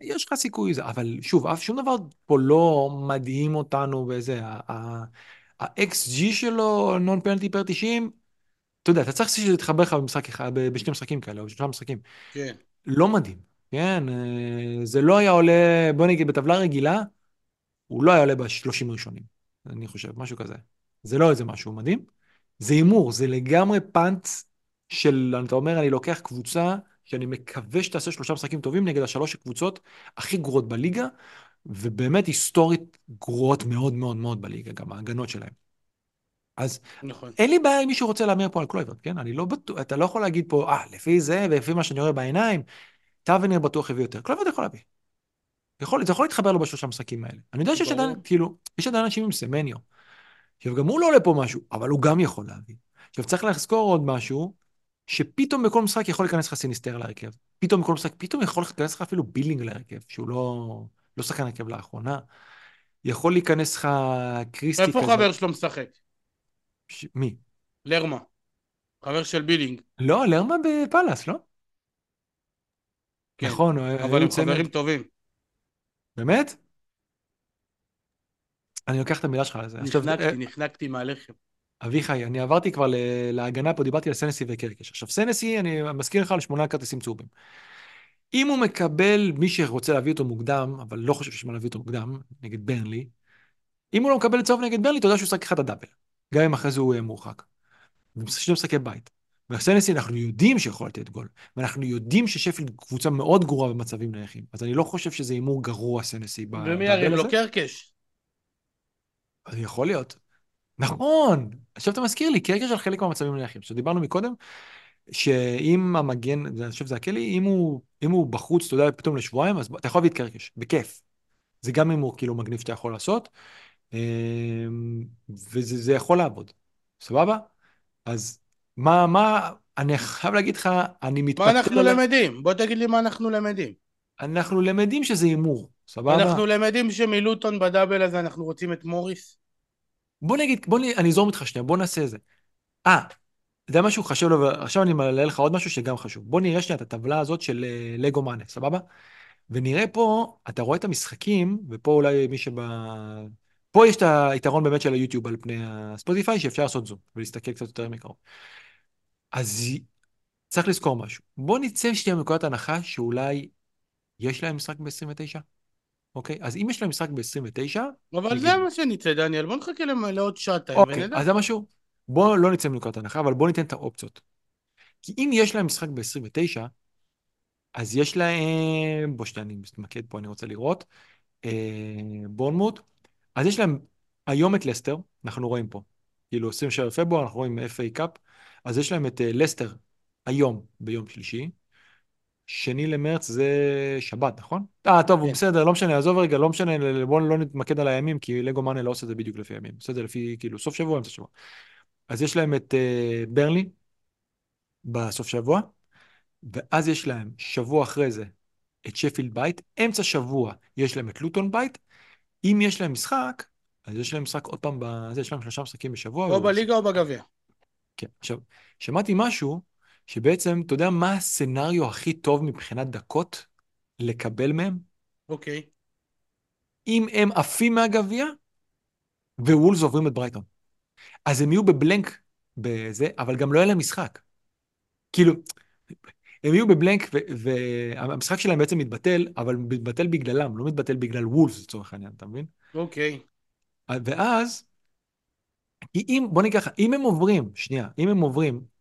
ויש לך סיכוי לזה. אבל שוב, אף שום דבר פה לא מדהים אותנו באיזה... ה-XG שלו, נון פנלטי פר 90, אתה יודע, אתה צריך שזה יתחבר לך במשחק אחד, בשני משחקים כאלה, או בשלושה משחקים. כן. לא מדהים, כן? אה, זה לא היה עולה, בוא נגיד, בטבלה רגילה, הוא לא היה עולה בשלושים ראשונים, אני חושב, משהו כזה. זה לא איזה משהו מדהים. זה הימור, זה לגמרי פאנץ של, אתה אומר, אני לוקח קבוצה שאני מקווה שתעשה שלושה משחקים טובים נגד השלוש הקבוצות הכי גרועות בליגה, ובאמת היסטורית גרועות מאוד מאוד מאוד בליגה, גם ההגנות שלהם. אז נכון. אין לי בעיה אם מישהו רוצה להמר פה על קלויברט, כן? אני לא בטוח, אתה לא יכול להגיד פה, אה, לפי זה ולפי מה שאני רואה בעיניים, טאבנר בטוח יביא יותר. קלויברט יכול להביא. יכול, זה יכול להתחבר לו בשלושה משחקים האלה. אני יודע שיש עדיין, כאילו, יש עדיין אנשים עם סמניו, עכשיו, גם הוא לא עולה פה משהו, אבל הוא גם יכול להביא. עכשיו, צריך לזכור עוד משהו, שפתאום בכל משחק יכול להיכנס לך סיניסטר להרכב. פתאום בכל משחק, פתאום יכול להיכנס לך אפילו בילינג להרכב, שהוא לא, לא שחקן הרכב לאחרונה. יכול להיכנס לך קריסטי איפה כזה. חבר שלו משחק? ש... מי? לרמה. חבר של בילינג. לא, לרמה בפאלאס, לא? כן, נכון, אבל הם חברים טובים. באמת? אני לוקח את המילה שלך על זה. נחנקתי, עכשיו, נחנקתי מהלחם. אביחי, אני עברתי כבר להגנה פה, דיברתי על סנסי וקרקש. עכשיו, סנסי, אני מזכיר לך על שמונה כרטיסים צהובים. אם הוא מקבל מי שרוצה להביא אותו מוקדם, אבל לא חושב שיש מה להביא אותו מוקדם, נגד ברנלי, אם הוא לא מקבל צהוב נגד ברנלי, אתה יודע שהוא שיחק אחד ה double. גם אם אחרי זה הוא מורחק. שני משחקי בית. והסנסי אנחנו יודעים שיכול לתת גול, ואנחנו יודעים ששפילד קבוצה מאוד גרועה במצבים נייחים, אז אני לא חושב שזה הימור גרוע סנסי בדאבל הזה. ומי ירים לו קרקש? יכול להיות. נכון! עכשיו אתה מזכיר לי, קרקר של חלק מהמצבים נייחים. עכשיו דיברנו מקודם, שאם המגן, אני חושב שזה הקלי, אם הוא, אם הוא בחוץ, אתה יודע, פתאום לשבועיים, אז אתה יכול להביא את קרקש, בכיף. זה גם אם הוא כאילו מגניב שאתה יכול לעשות, אמ, וזה יכול לעבוד. סבבה? אז מה, מה, אני חייב להגיד לך, אני מתפתח... מה אנחנו על... למדים? בוא תגיד לי מה אנחנו למדים. אנחנו למדים שזה הימור, סבבה? אנחנו למדים שמילוטון בדאבל הזה אנחנו רוצים את מוריס. בוא נגיד, בוא נגיד, אני אזורם איתך שנייה, בוא נעשה את זה. אה, יודע משהו חשוב לו, עכשיו אני מעלה לך עוד משהו שגם חשוב. בוא נראה שנייה את הטבלה הזאת של אה, לגו מאנה, סבבה? ונראה פה, אתה רואה את המשחקים, ופה אולי מי שב... פה יש את היתרון באמת של היוטיוב על פני הספוטיפיי, שאפשר לעשות זום ולהסתכל קצת יותר מקרוב. אז צריך לזכור משהו. בוא נצא שנייה מנקודת הנחה שאולי יש להם משחק ב-29, אוקיי? אז אם יש להם משחק ב-29, אבל זה נגיד, מה שנצא, דניאל, בוא נחכה לעוד שעתיים אוקיי, ונדע. אז זה משהו, בואו לא נצא מנקודת הנחה, אבל בואו ניתן את האופציות. כי אם יש להם משחק ב-29, אז יש להם, בוא שנייה, אני מתמקד פה, אני רוצה לראות, אה, בורנמוט, אז יש להם היום את לסטר, אנחנו רואים פה, כאילו 27 בפברואר, אנחנו רואים FA קאפ, אז יש להם את אה, לסטר היום, ביום שלישי, שני למרץ זה שבת, נכון? אה, טוב, כן. בסדר, לא משנה, עזוב רגע, לא משנה, בואו לא נתמקד על הימים, כי לגו מאנה לא עושה את זה בדיוק לפי הימים, עושה את זה לפי, כאילו, סוף שבוע, אמצע שבוע. אז יש להם את אה, ברנלי בסוף שבוע, ואז יש להם שבוע אחרי זה את שפילד בית, אמצע שבוע יש להם את לוטון בית, אם יש להם משחק, אז יש להם משחק עוד פעם, בזה, יש להם שלושה משחקים בשבוע. או בליגה או בגביע. כן, עכשיו, שמעתי משהו, שבעצם, אתה יודע מה הסצנריו הכי טוב מבחינת דקות לקבל מהם? אוקיי. אם הם עפים מהגביע, ווולס עוברים את ברייטון. אז הם יהיו בבלנק בזה, אבל גם לא יהיה להם משחק. כאילו, הם יהיו בבלנק, והמשחק שלהם בעצם מתבטל, אבל מתבטל בגללם, לא מתבטל בגלל וולס לצורך העניין, אתה מבין? אוקיי. ואז, כי אם, בוא נגיד ככה, אם הם עוברים, שנייה, אם הם עוברים,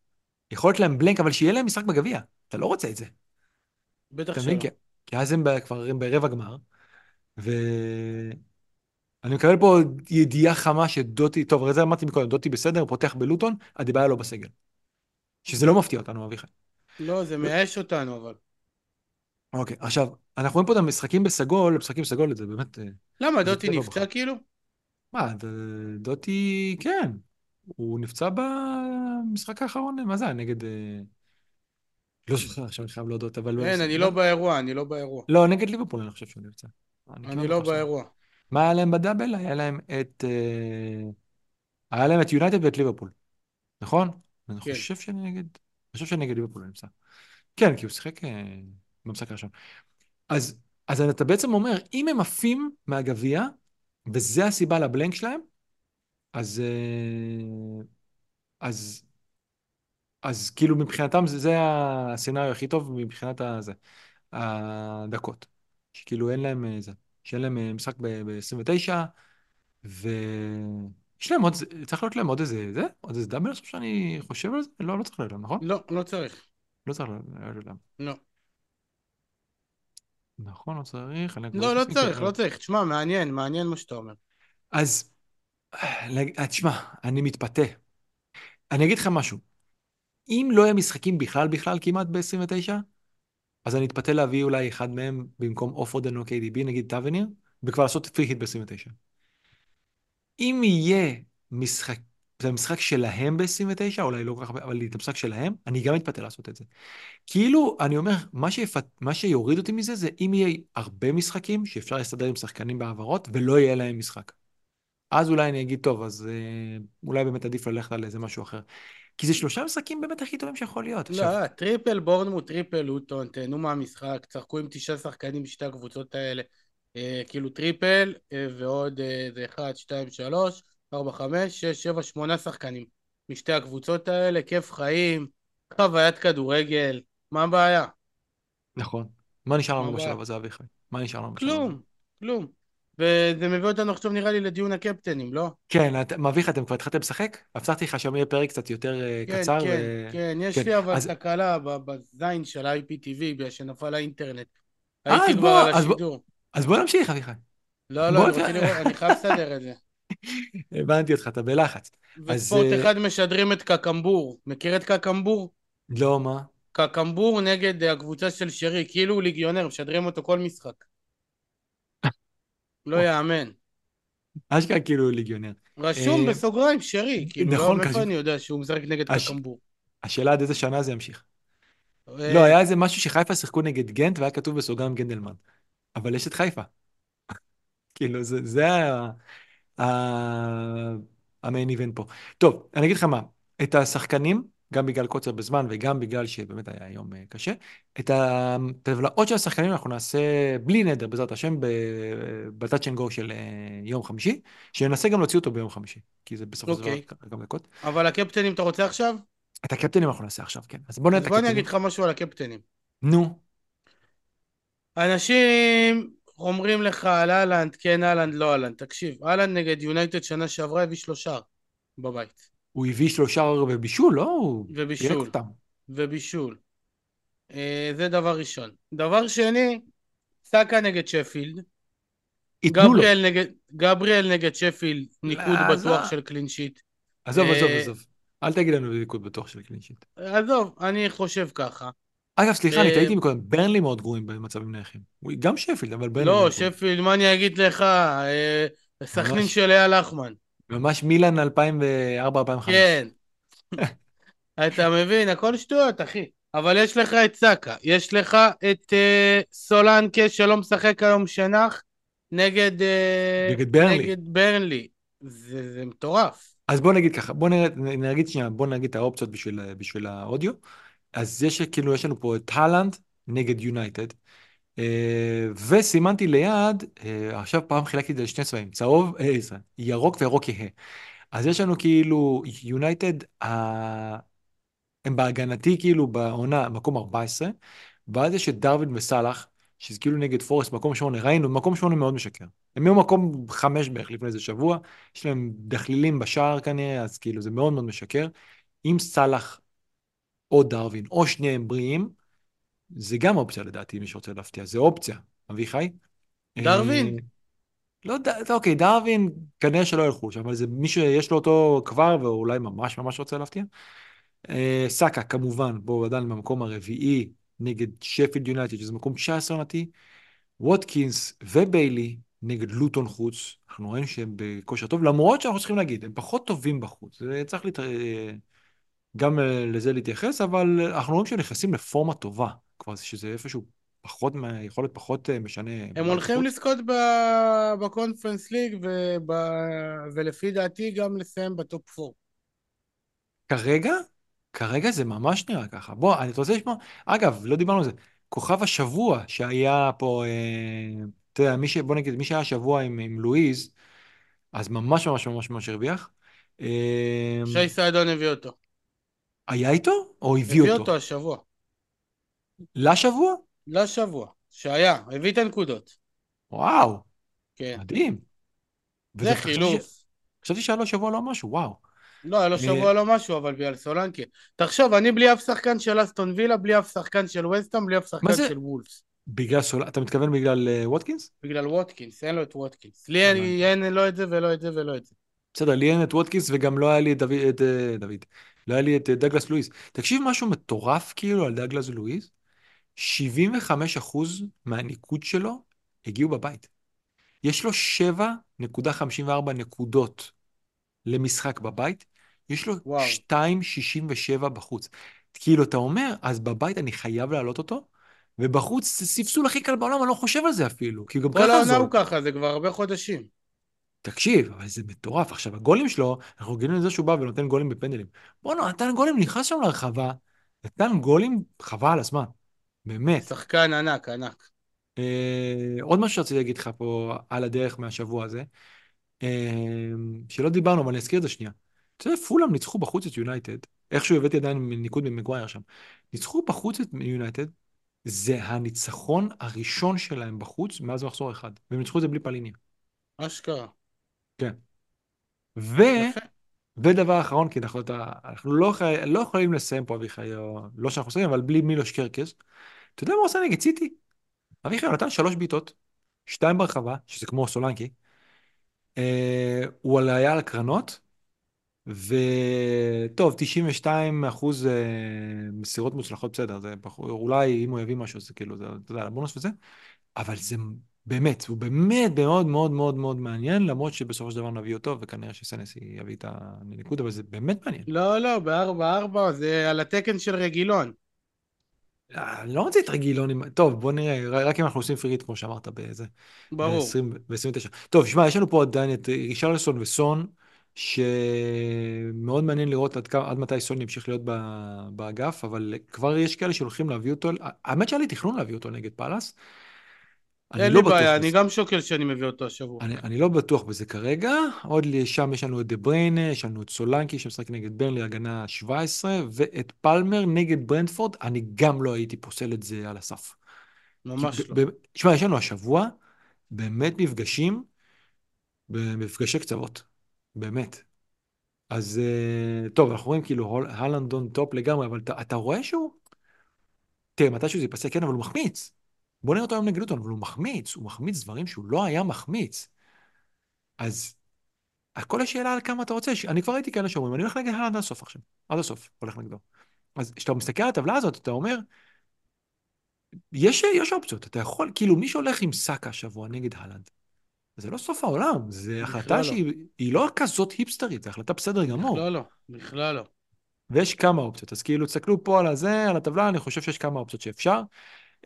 יכול להיות להם בלנק, אבל שיהיה להם משחק בגביע. אתה לא רוצה את זה. בטח שלא. כי, כי אז הם ב- כבר הם ברבע גמר, ואני מקבל פה ידיעה חמה שדוטי, טוב, זה אמרתי מקודם, דוטי בסדר, פותח בלוטון, הדיבאיה לא בסגל. שזה לא מפתיע אותנו, אביחי. לא, זה מייאש אותנו, אבל. אוקיי, עכשיו, אנחנו רואים פה את המשחקים בסגול, משחקים בסגול, זה באמת... אה, למה, דוטי נפצע. כאילו? מה, דוטי, כן. הוא נפצע במשחק האחרון, מה זה היה? נגד... אה, לא זוכר, עכשיו אני חייב להודות, אבל... אין, אני לא באירוע, אני לא באירוע. לא, נגד ליברפול אני חושב שהוא נפצע. אני לא באירוע. מה היה להם בדאבל? היה להם את... אה, היה להם את יונייטד ואת ליברפול, נכון? אני כן. חושב שאני נגד... אני חושב שאני נגד ליברפול הוא נמצא. כן, כי הוא שיחק אה, במשחק הראשון. אז, אז אתה בעצם אומר, אם הם עפים מהגביע, וזה הסיבה לבלנק שלהם, אז... אה, אז... אז כאילו מבחינתם זה, זה הסצנריו הכי טוב מבחינת הזה, הדקות. שכאילו אין להם אה, זה, שאין להם אה, משחק ב-29, ויש להם עוד, צריך להיות להם עוד איזה, זה? עוד איזה דאבל עכשיו שאני חושב על זה? לא, לא צריך להיות להם, נכון? לא, לא צריך. לא צריך להיות להם. לא. נכון, לא צריך. כבר לא, לא עשיתי- צריך, לא צריך. תשמע, מעניין, מעניין מה שאתה אומר. אז, תשמע, אני מתפתה. אני אגיד לך משהו. אם לא יהיה משחקים בכלל בכלל כמעט ב-29, אז אני אתפתה להביא אולי אחד מהם במקום אופרודן או KDB, נגיד טאבניר, וכבר לעשות פרי היט ב-29. אם יהיה משחק, זה המשחק שלהם ב-29, אולי לא כל כך אבל את המשחק שלהם, אני גם אתפתה לעשות את זה. כאילו, אני אומר, מה, שיפת, מה שיוריד אותי מזה זה אם יהיה הרבה משחקים שאפשר להסתדר עם שחקנים בהעברות ולא יהיה להם משחק. אז אולי אני אגיד, טוב, אז אה, אולי באמת עדיף ללכת על איזה משהו אחר. כי זה שלושה משחקים באמת הכי טובים שיכול להיות. עכשיו, לא, triple בורנמוט, triple לוטון, תהנו מהמשחק, צחקו עם תשעה שחקנים בשתי הקבוצות האלה. אה, כאילו triple, אה, ועוד אה, זה אחד, שתיים, שלוש, ארבע, חמש, שש, שבע, שמונה שחקנים משתי הקבוצות האלה, כיף חיים, חוויית כדורגל, מה הבעיה? נכון. מה נשאר לנו? בשלב הזה, אביחי? מה נשאר לנו בשלב הזה? כלום, כלום. וזה מביא אותנו עכשיו נראה לי לדיון הקפטנים, לא? כן, את- אביחי, אתם כבר התחלתם לשחק? הבטחתי לך שהיום יהיה פרק קצת יותר אה, כן, קצר. כן, ו- כן, יש כן, לי אבל אז- תקלה בזין של IPTV בגלל שנפל האינטרנט. אה, הייתי אז כבר בוא, על אז בוא- השידור. אז בוא נמשיך, אביחי. לא, לא, אני לראות, אני חייב לסדר את זה. הבנתי אותך, אתה בלחץ. אז, וספורט אה, אחד משדרים את קקמבור. מכיר את קקמבור? לא, מה? קקמבור נגד הקבוצה של שרי, כאילו הוא ליגיונר, משדרים אותו כל משחק. לא יאמן. אשכרה כאילו ליגיונר. רשום אה, בסוגריים שרי, כאילו, נכון, מאיפה. אני יודע שהוא משחק נגד קקמבור? השאלה עד איזה שנה זה ימשיך. אה, לא, היה איזה משהו שחיפה שיחקו נגד גנט והיה כתוב בסוגריים גנדלמן. אבל יש את חיפה. כאילו, זה, המיין איבנט פה. טוב, אני אגיד לך מה, את השחקנים, גם בגלל קוצר בזמן וגם בגלל שבאמת היה יום אה, קשה, את הטבלאות של השחקנים אנחנו נעשה בלי נדר, בעזרת השם, ב touch and go של אה, יום חמישי, שננסה גם להוציא אותו ביום חמישי, כי זה בסופו של דבר אוקיי. כמה דקות. אבל הקפטנים אתה רוצה עכשיו? את הקפטנים אנחנו נעשה עכשיו, כן. אז בוא נראה אז את בוא אני הקפטנים. אגיד לך משהו על הקפטנים. נו, אנשים אומרים לך על אהלנד, כן אהלנד, לא אהלנד. תקשיב, אהלנד נגד יונייטד שנה שעברה הביא שלושה בבית. הוא הביא שלושה ובישול, לא? הוא ובישול. אותם. ובישול. אה, זה דבר ראשון. דבר שני, סאקה נגד שפילד. לו. גבריאל נגד, גבריאל נגד שפילד, ניקוד לא. בטוח של קלין שיט. עזוב, עזוב, אה, עזוב. אל תגיד לנו ליכוד בטוח של קלינשיט. עזוב, אני חושב ככה. אגב, סליחה, אני אה, טעיתי מקודם, ברנלי מאוד גרועים במצבים נייחים. גם שפילד, אבל ברנלי לא. שפילד, מה אני אגיד לך? אה, סכנין. של אייל לחמן. ממש מילאן 2004-2005. כן. אתה מבין, הכל שטויות, אחי. אבל יש לך את סאקה, יש לך את אה, סולנקה שלא משחק היום שנח נגד... אה, נגד ברנלי. נגד ברנלי. זה, זה מטורף. אז בוא נגיד ככה, בוא נרד, נגיד שנייה, בוא נגיד את האופציות בשביל, בשביל האודיו. אז יש כאילו, יש לנו פה את הלנד נגד יונייטד, וסימנתי ליד, אה, עכשיו פעם חילקתי את זה לשני צבעים, צהוב, אה, ירוק וירוק יהה. אז יש לנו כאילו, יונייטד, הם בהגנתי כאילו בעונה מקום 14, ואז יש את דרווין וסאלח, שזה כאילו נגד פורסט מקום 8, ראינו, מקום 8 מאוד משקר. הם היו מקום 5 בערך לפני איזה שבוע, יש להם דחלילים בשער כנראה, אז כאילו זה מאוד מאוד משקר. אם סאלח או דרווין או שניהם בריאים, זה גם אופציה לדעתי, מי שרוצה להפתיע, זה אופציה, אביחי. דרווין? אה, לא יודע, אוקיי, דרווין כנראה שלא ילכו שם, אבל זה מי שיש לו אותו כבר ואולי ממש ממש רוצה להפתיע. אה, סאקה כמובן, בואו עדיין במקום הרביעי נגד שפילד יונייטד, שזה מקום 19 עונתי. ווטקינס וביילי נגד לוטון חוץ, אנחנו רואים שהם בכושר טוב, למרות שאנחנו צריכים להגיד, הם פחות טובים בחוץ. זה צריך להת... אה, גם אה, לזה להתייחס, אבל אנחנו רואים שהם נכנסים לפורמה טובה. כבר שזה איפשהו פחות, מה- יכול להיות פחות אה, משנה. הם הולכים בחוץ. לזכות ב- בקונפרנס ליג וב... ולפי דעתי גם לסיים בטופ 4. כרגע, כרגע זה ממש נראה ככה. בוא, אני רוצה לשמוע, אגב, לא דיברנו על זה, כוכב השבוע שהיה פה, אה, אתה יודע, מי ש... בוא נגיד, מי שהיה השבוע עם, עם לואיז, אז ממש ממש ממש ממש הרוויח. אה, שי סעדון הביא אותו. היה איתו או הביא הביא אותו? אותו השבוע. לשבוע? לשבוע. שהיה, הביא את הנקודות. וואו, כן. מדהים. וזה- זה חשבתי ש- חילוף. חשבתי שהיה לו שבוע לא משהו, וואו. לא, היה לו שבוע לא משהו, אבל בגלל סולנקה. תחשוב, אני בלי אף שחקן של אסטון וילה, בלי אף שחקן של וסטהאם, בלי אף שחקן? של וולפס. בגלל סול... אתה מתכוון בגלל אה, ווטקינס? בגלל ווטקינס, אין לו את ווטקינס. לי אין- לא את זה ולא את זה ולא את זה. בסדר, לי אין את ווטקינס וגם לא היה לי את, אה, דוד. לא היה לי את אה, דגלס לואיס. תקשיב משהו מטורף כאילו על דגלס לואיס, 75% מהניקוד שלו הגיעו בבית. יש לו 7.54 נקודות למשחק בבית, יש לו וואו. 2.67 בחוץ. כאילו, אתה אומר, אז בבית אני חייב להעלות אותו, ובחוץ זה ספסול הכי קל בעולם, אני לא חושב על זה אפילו, כי גם כל ככה העונה זול. הוא ככה, זה כבר הרבה חודשים. תקשיב, אבל זה מטורף. עכשיו, הגולים שלו, אנחנו גילינו לזה שהוא בא ונותן גולים בפנדלים. בואנה, נתן גולים, נכנס שם לרחבה, נתן גולים, חבל על הזמן. באמת. שחקן ענק, ענק. אה, עוד משהו שרציתי להגיד לך פה על הדרך מהשבוע הזה, אה, שלא דיברנו, אבל אני אזכיר את זה שנייה. אתה יודע, פולאם ניצחו בחוץ את יונייטד, איכשהו הבאתי עדיין ניקוד ממגווייר שם. ניצחו בחוץ את יונייטד, זה הניצחון הראשון שלהם בחוץ מאז מחזור אחד. והם ניצחו את זה בלי פליניה. אשכרה. כן. ו... יפה. ודבר אחרון, כי אנחנו, אתה, אנחנו לא, חי, לא יכולים לסיים פה, אביחי, או, לא שאנחנו עושים, אבל בלי מילוש קרקס. אתה יודע מה הוא עשה נגד סיטי? אביחי, נתן שלוש בעיטות, שתיים ברחבה, שזה כמו סולנקי. אה, הוא היה על הקרנות, וטוב, 92 אחוז אה, מסירות מוצלחות, בסדר, זה פח... אולי אם הוא יביא משהו, זה כאילו, זה, אתה יודע, הבונוס וזה, אבל זה באמת, הוא באמת מאוד מאוד מאוד מאוד מעניין, למרות שבסופו של דבר נביא אותו, וכנראה שסנס יביא את הניקוד, אבל זה באמת מעניין. לא, לא, בארבע ארבע זה על התקן של רגילון. אה, אני לא רוצה את רגילונים, טוב, בוא נראה, רק אם אנחנו עושים פריט, כמו שאמרת, באיזה, ברור. ב-29. טוב, שמע, יש לנו פה עדיין את רישרלסון וסון, שמאוד מעניין לראות עד, כמה- עד מתי סון ימשיך להיות באגף, אבל כבר יש כאלה שהולכים להביא אותו, האמת שהיה לי תכנון להביא אותו נגד פאלאס. אין לא לי בעיה, בזה. אני גם שוקל שאני מביא אותו השבוע. אני, אני לא בטוח בזה כרגע, עוד לי- שם יש לנו את דה בריינה, יש לנו את סולנקי שמשחק נגד ברנלי הגנה 17, ואת פלמר נגד ברנדפורד, אני גם לא הייתי פוסל את זה על הסף. ממש לא. ב- ב- שמע, יש לנו השבוע באמת מפגשים, במפגשי קצוות. באמת. אז אה, טוב, אנחנו רואים כאילו הול- הלנד on top לגמרי, אבל אתה, אתה רואה שהוא... תראה, מתישהו זה ייפסק, כן, אבל הוא מחמיץ. בוא נראה אותו היום נגד לוטון, אבל הוא מחמיץ, הוא מחמיץ דברים שהוא לא היה מחמיץ. אז הכל השאלה על כמה אתה רוצה, אני כבר ראיתי כאלה שאומרים, אני הולך נגד עד הסוף עכשיו, עד הסוף הולך נגדו. אז כשאתה מסתכל על הטבלה הזאת, אתה אומר, יש, יש אופציות, אתה יכול, כאילו מי שהולך עם סאקה השבוע נגד הלנד, זה לא סוף העולם, זו החלטה לא. שהיא היא לא כזאת היפסטרית, זו החלטה בסדר גמור. בכלל לא, בכלל לא. ויש כמה אופציות, אז כאילו תסתכלו פה על הזה, על הטבלה, אני חושב שיש כמה אופציות שאפשר.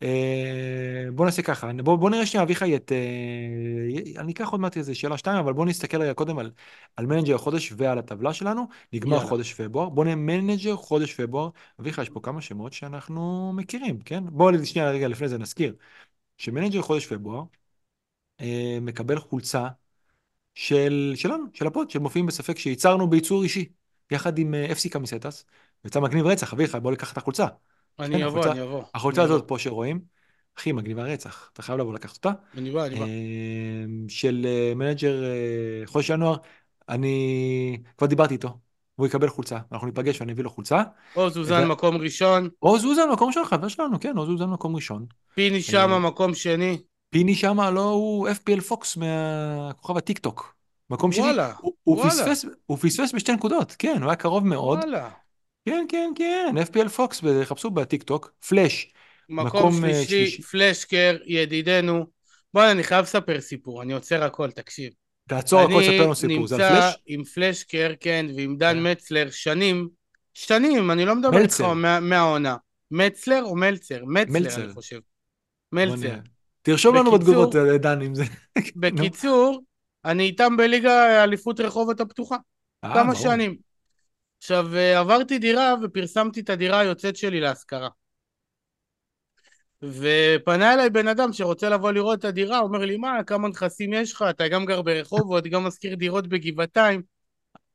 אה, בוא נעשה ככה, בוא, בוא נראה שנייה אביחי את... אה, אני אקח עוד מעט איזה שאלה שתיים, אבל בוא נסתכל רגע קודם על, על מנג'ר החודש ועל הטבלה שלנו. נגמר יאללה. חודש פברואר, בוא נראה מנג'ר חודש פברואר. אביחי, יש פה כמה שמות שאנחנו מכירים, כן? בוא שנייה רגע לפני זה נזכיר, שמנג'ר חודש פברואר אה, מקבל חולצה של, שלנו, של הפוד, של מופיעים בספק שייצרנו בייצור אישי, יחד עם אה, אפסי קמיסטס. יצא מגניב רצח, אביחי, בוא לקח את החולצה. אני כן, אבוא, אני אבוא. החולצה הזאת. פה שרואים, הכי מגניבה רצח, אתה חייב לבוא לקחת אותה. אני בא, אני בא. אה, של אה, מנג'ר אה, חודש ינואר, אני כבר דיברתי איתו, הוא יקבל חולצה, אנחנו ניפגש ואני אביא לו חולצה. עוז אוזן ו- מקום ראשון, עוז אוזן מקום של חבר שלנו, כן, עוז אוזן מקום ראשון. פיני שמה אה, מקום שני. פיני שמה לא הוא FPL פוקס מהכוכב הטיק טוק. מקום שני, וואלה, הוא, הוא, וואלה. פספס, הוא פספס בשתי נקודות, כן, הוא היה קרוב מאוד. וואלה. כן, כן, כן, FPL פוקס, חפשו בטיק טוק, פלאש, מקום אה, שלישי. פלשקר, ידידנו. בוא'נה, אני חייב לספר סיפור, אני עוצר הכל, תקשיב. תעצור הכל, ספר אני לנו סיפור, זה על נמצא פלאש? עם פלשקר, כן, ועם דן כן. מצלר שנים, שנים, אני לא מדבר איתך מהעונה. מצלר או מלצר? מצלר, מלצר. אני חושב. מלצר. תרשום לנו בתגובות, אה, דן, אם זה... בקיצור, אני איתם בליגה אליפות רחובות הפתוחה. אה, כמה. שנים. עכשיו, אה, עברתי דירה ופרסמתי את הדירה היוצאת שלי להשכרה. ופנה אליי בן אדם שרוצה לבוא לראות את הדירה, אומר לי, מה, כמה נכסים יש לך? אתה גם גר ברחובות, גם משכיר דירות בגבעתיים.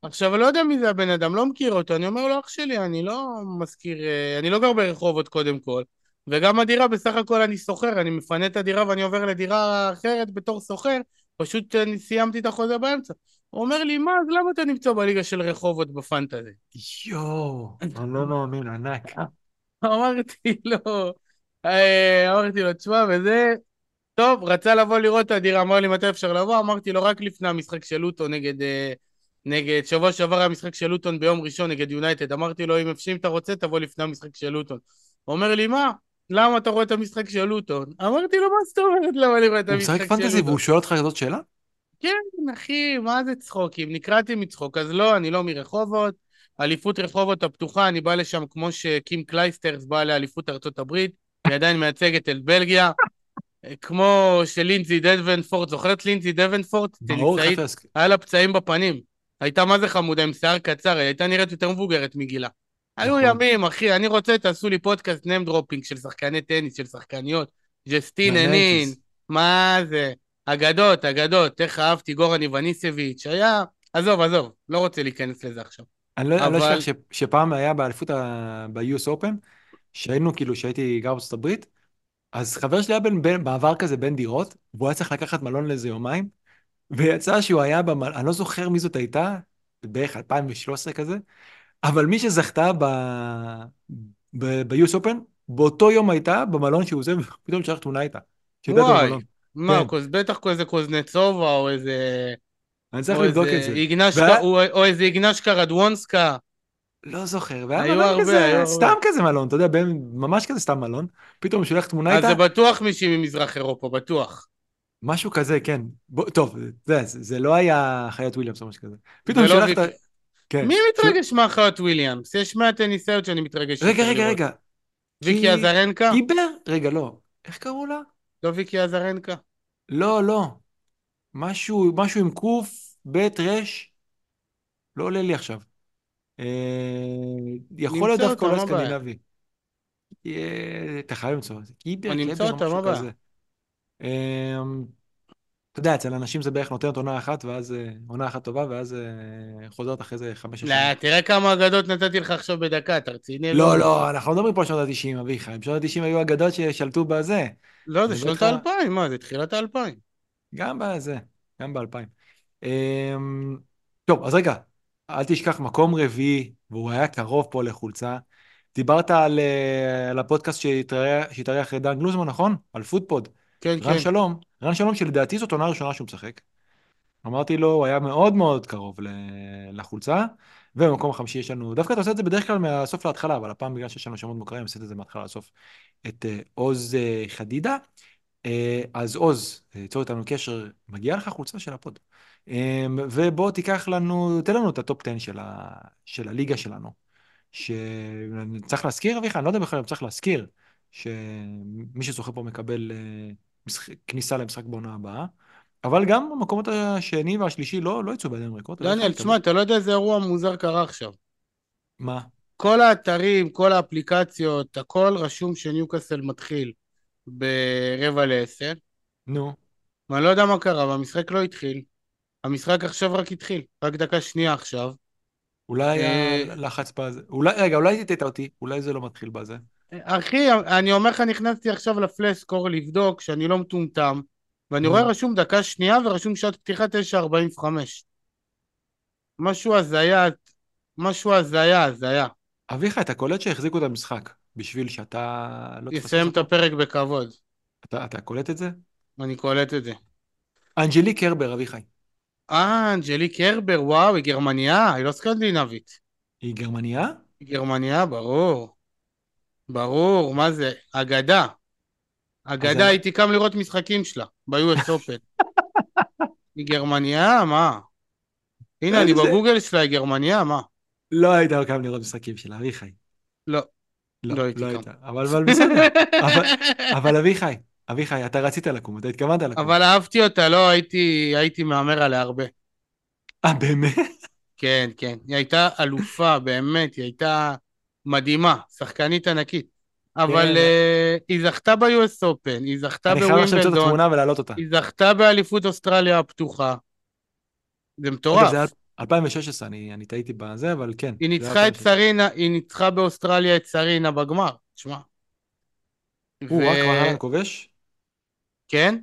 עכשיו, אני לא יודע מי זה הבן אדם, לא מכיר אותו. אני אומר לו, אח שלי, אני לא משכיר, אה, אני לא גר ברחובות קודם כל. וגם הדירה, בסך הכל אני שוכר, אני מפנה את הדירה ואני עובר לדירה אחרת בתור שוכר, פשוט אני סיימתי את החוזה באמצע. הוא אומר לי, מה, אז למה אתה נמצא בליגה של רחובות בפנטזי? יואו, אני לא מאמין, ענק. אמרתי לו, אה, אמרתי לו, תשמע, וזה, טוב, רצה לבוא לראות את הדירה, אמר לי מתי אפשר לבוא, אמרתי לו רק לפני המשחק של לוטון נגד, אה, נגד, שבוע שעבר היה משחק של לוטון ביום ראשון נגד יונייטד, אמרתי לו, אם אפשר, אם אתה רוצה, תבוא לפני המשחק של לוטון. הוא אומר לי, מה? למה אתה רואה את המשחק של לוטון? אמרתי לו, מה זאת אומרת למה אני רואה את הוא המשחק של משחק לוטון? פנטזי והוא שואל אותך כזאת שאלה? כן, אחי, מה זה צחוקים? נקרעתי מצחוק, אז לא, אני לא מרחובות. אליפות רחובות הפתוחה, אני בא לשם כמו שקים קלייסטרס בא לאליפות ארצות הברית, היא עדיין מייצגת את בלגיה. כמו שלינזי דבנפורט, זוכר את לינזי דבנפורט? ברור, טניסאית, חפש. היה לה פצעים בפנים. הייתה מה זה חמודה, עם שיער קצר, היא הייתה נראית יותר מבוגרת מגילה. היו נכון. ימים, אחי, אני רוצה, תעשו לי פודקאסט name dropping של שחקני טניס, של שחקניות. ג'סטין. הנין, מה זה? אגדות, אגדות, איך אהבתי גורן איווניסביץ', היה... עזוב, עזוב, לא רוצה להיכנס לזה עכשיו. אני לא אני לא אבל- אשכח ש- שפעם היה באליפות ה- ב-US Open, שהיינו כאילו, שהייתי גר בארצות הברית, אז חבר שלי היה בין, בין, בעבר כזה בין דירות, והוא היה צריך לקחת מלון לאיזה יומיים, ויצא שהוא היה במלון, אני לא זוכר מי זאת הייתה, בערך 2013 כזה, אבל מי שזכתה ב... ב- ב-US Open, באותו יום הייתה במלון שהוא עוזב, ופתאום שלח תמונה איתה. וואי. מה, כן. בטח איזה קוזנצובה, או איזה... אני צריך לבדוק את זה. איגנשקה- והיה- או או איזה איגנשקה רדוונסקה. לא זוכר, והיה מלון הרבה, כזה, היו הרבה. סתם כזה מלון, אתה יודע, בין- ממש כזה סתם מלון, פתאום הוא שולח תמונה אז איתה, זה בטוח מישהי ממזרח אירופה, בטוח. משהו כזה, כן. בוא, טוב, זה, זה, זה לא היה חיית וויליאמס או משהו כזה. פתאום לא שלחת... ויק- כן. מי מתרגש מאחיות וויליאמס? יש מאה טניסאיות שאני מתרגש. רגע, רגע, לראות. רגע. ויקי עזרנקה? קיבר? רגע, לא. איך קראו לה? לא ויקי עזרנקה. לא, לא. משהו, משהו עם קוף, בית, רש. לא עולה לי עכשיו. אה, יכול להיות דווקא אולי? סקנדינבי. אתה חייב למצוא את זה. קיבר, אני אמצא קבר, משהו מה? כזה. אתה יודע, אצל אנשים זה בערך נותנת עונה אחת, ואז אה, עונה אחת טובה, ואז אה, חוזרת אחרי זה חמש שנים. לא, תראה כמה אגדות נתתי לך עכשיו בדקה, אתה רציני? לא, לא, אנחנו לא מדברים פה על שנות ה-90, אביחי. בשנות ה-90 היו אגדות ששלטו בזה. לא, זה שנות מדבר איתך- האלפיים, מה, זה תחילת האלפיים. גם בזה, גם באלפיים. אמ, טוב, אז רגע, אל תשכח, מקום רביעי, והוא היה קרוב פה לחולצה. דיברת על, אה, על הפודקאסט שהתארח דן גלוזמן, נכון? על פודפוד. כן, רן כן. שלום, רן שלום שלדעתי זאת עונה ראשונה שהוא משחק. אמרתי לו, הוא היה מאוד מאוד קרוב לחולצה, ובמקום החמישי יש לנו, דווקא אתה עושה את זה בדרך כלל מהסוף להתחלה, אבל הפעם בגלל שיש לנו שמות מוכרים, עשיתי את זה מההתחלה לסוף. את אה, עוז אה, חדידה. אה, אז עוז, אה, צור איתנו קשר, מגיעה לך חולצה של הפוד. אה, ובוא תיקח לנו, תן לנו את ה top 10 של, ה, של הליגה שלנו. שצריך להזכיר, אביחי, אני לא יודע בכלל אם צריך להזכיר, שמי שזוכה פה מקבל. כניסה למשחק בעונה הבאה. אבל גם המקומות השני והשלישי לא, לא יצאו בידיים ריקות. דניאל, תשמע, אתה לא יודע איזה אירוע מוזר קרה עכשיו. מה? כל האתרים, כל האפליקציות, הכל רשום שניוקאסל מתחיל ברבע לעשר, נו. ואני לא יודע מה קרה, והמשחק לא התחיל. המשחק עכשיו רק התחיל, רק דקה שנייה עכשיו. אולי היה אה, לחץ בזה. אולי, רגע, אולי תטעה אותי, אולי זה לא מתחיל בזה. אחי, אני אומר לך, נכנסתי עכשיו ל-Flashscore לבדוק שאני לא מטומטם, ואני. רואה רשום דקה שנייה ורשום שעת פתיחה 9.45. משהו הזיה, משהו הזיה, הזיה. אביחי, אתה קולט שהחזיקו את המשחק בשביל שאתה לא תפספס יסיים את? הפרק בכבוד. אתה, אתה קולט את זה? אני קולט את זה. אנג'לי קרבר, אביחי. אה, אנג'ליק קרבר, וואו, היא גרמניה, היא לא סקנדינבית. היא גרמניה? היא גרמניה, ברור. ברור, מה זה? אגדה. אגדה, הייתי קם לראות משחקים שלה, ב-US Open. היא גרמניה? מה? הנה, אני בגוגל שלה, היא גרמניה? מה? לא היית קם לראות משחקים שלה, אביחי. לא. לא, לא הייתי לא קם. אבל, בסדר. אבל, אביחי, אביחי, אתה רצית לקום, אתה התכוונת לקום. אבל אהבתי אותה, לא, הייתי, הייתי מהמר עליה הרבה. אה, באמת? כן, כן. היא הייתה אלופה, באמת, היא הייתה מדהימה, שחקנית ענקית. אבל כן. אה, היא זכתה ב-US Open, היא זכתה אני חייב למצוא את בווימבלדון, התמונה ולהעלות אותה. היא זכתה באליפות אוסטרליה הפתוחה. זה מטורף. זה היה 2016, אני, אני טעיתי בזה, אבל כן. היא ניצחה את סרינה, היא ניצחה באוסטרליה את סרינה בגמר, תשמע. הוא, רק כבר אהלן כובש? כן?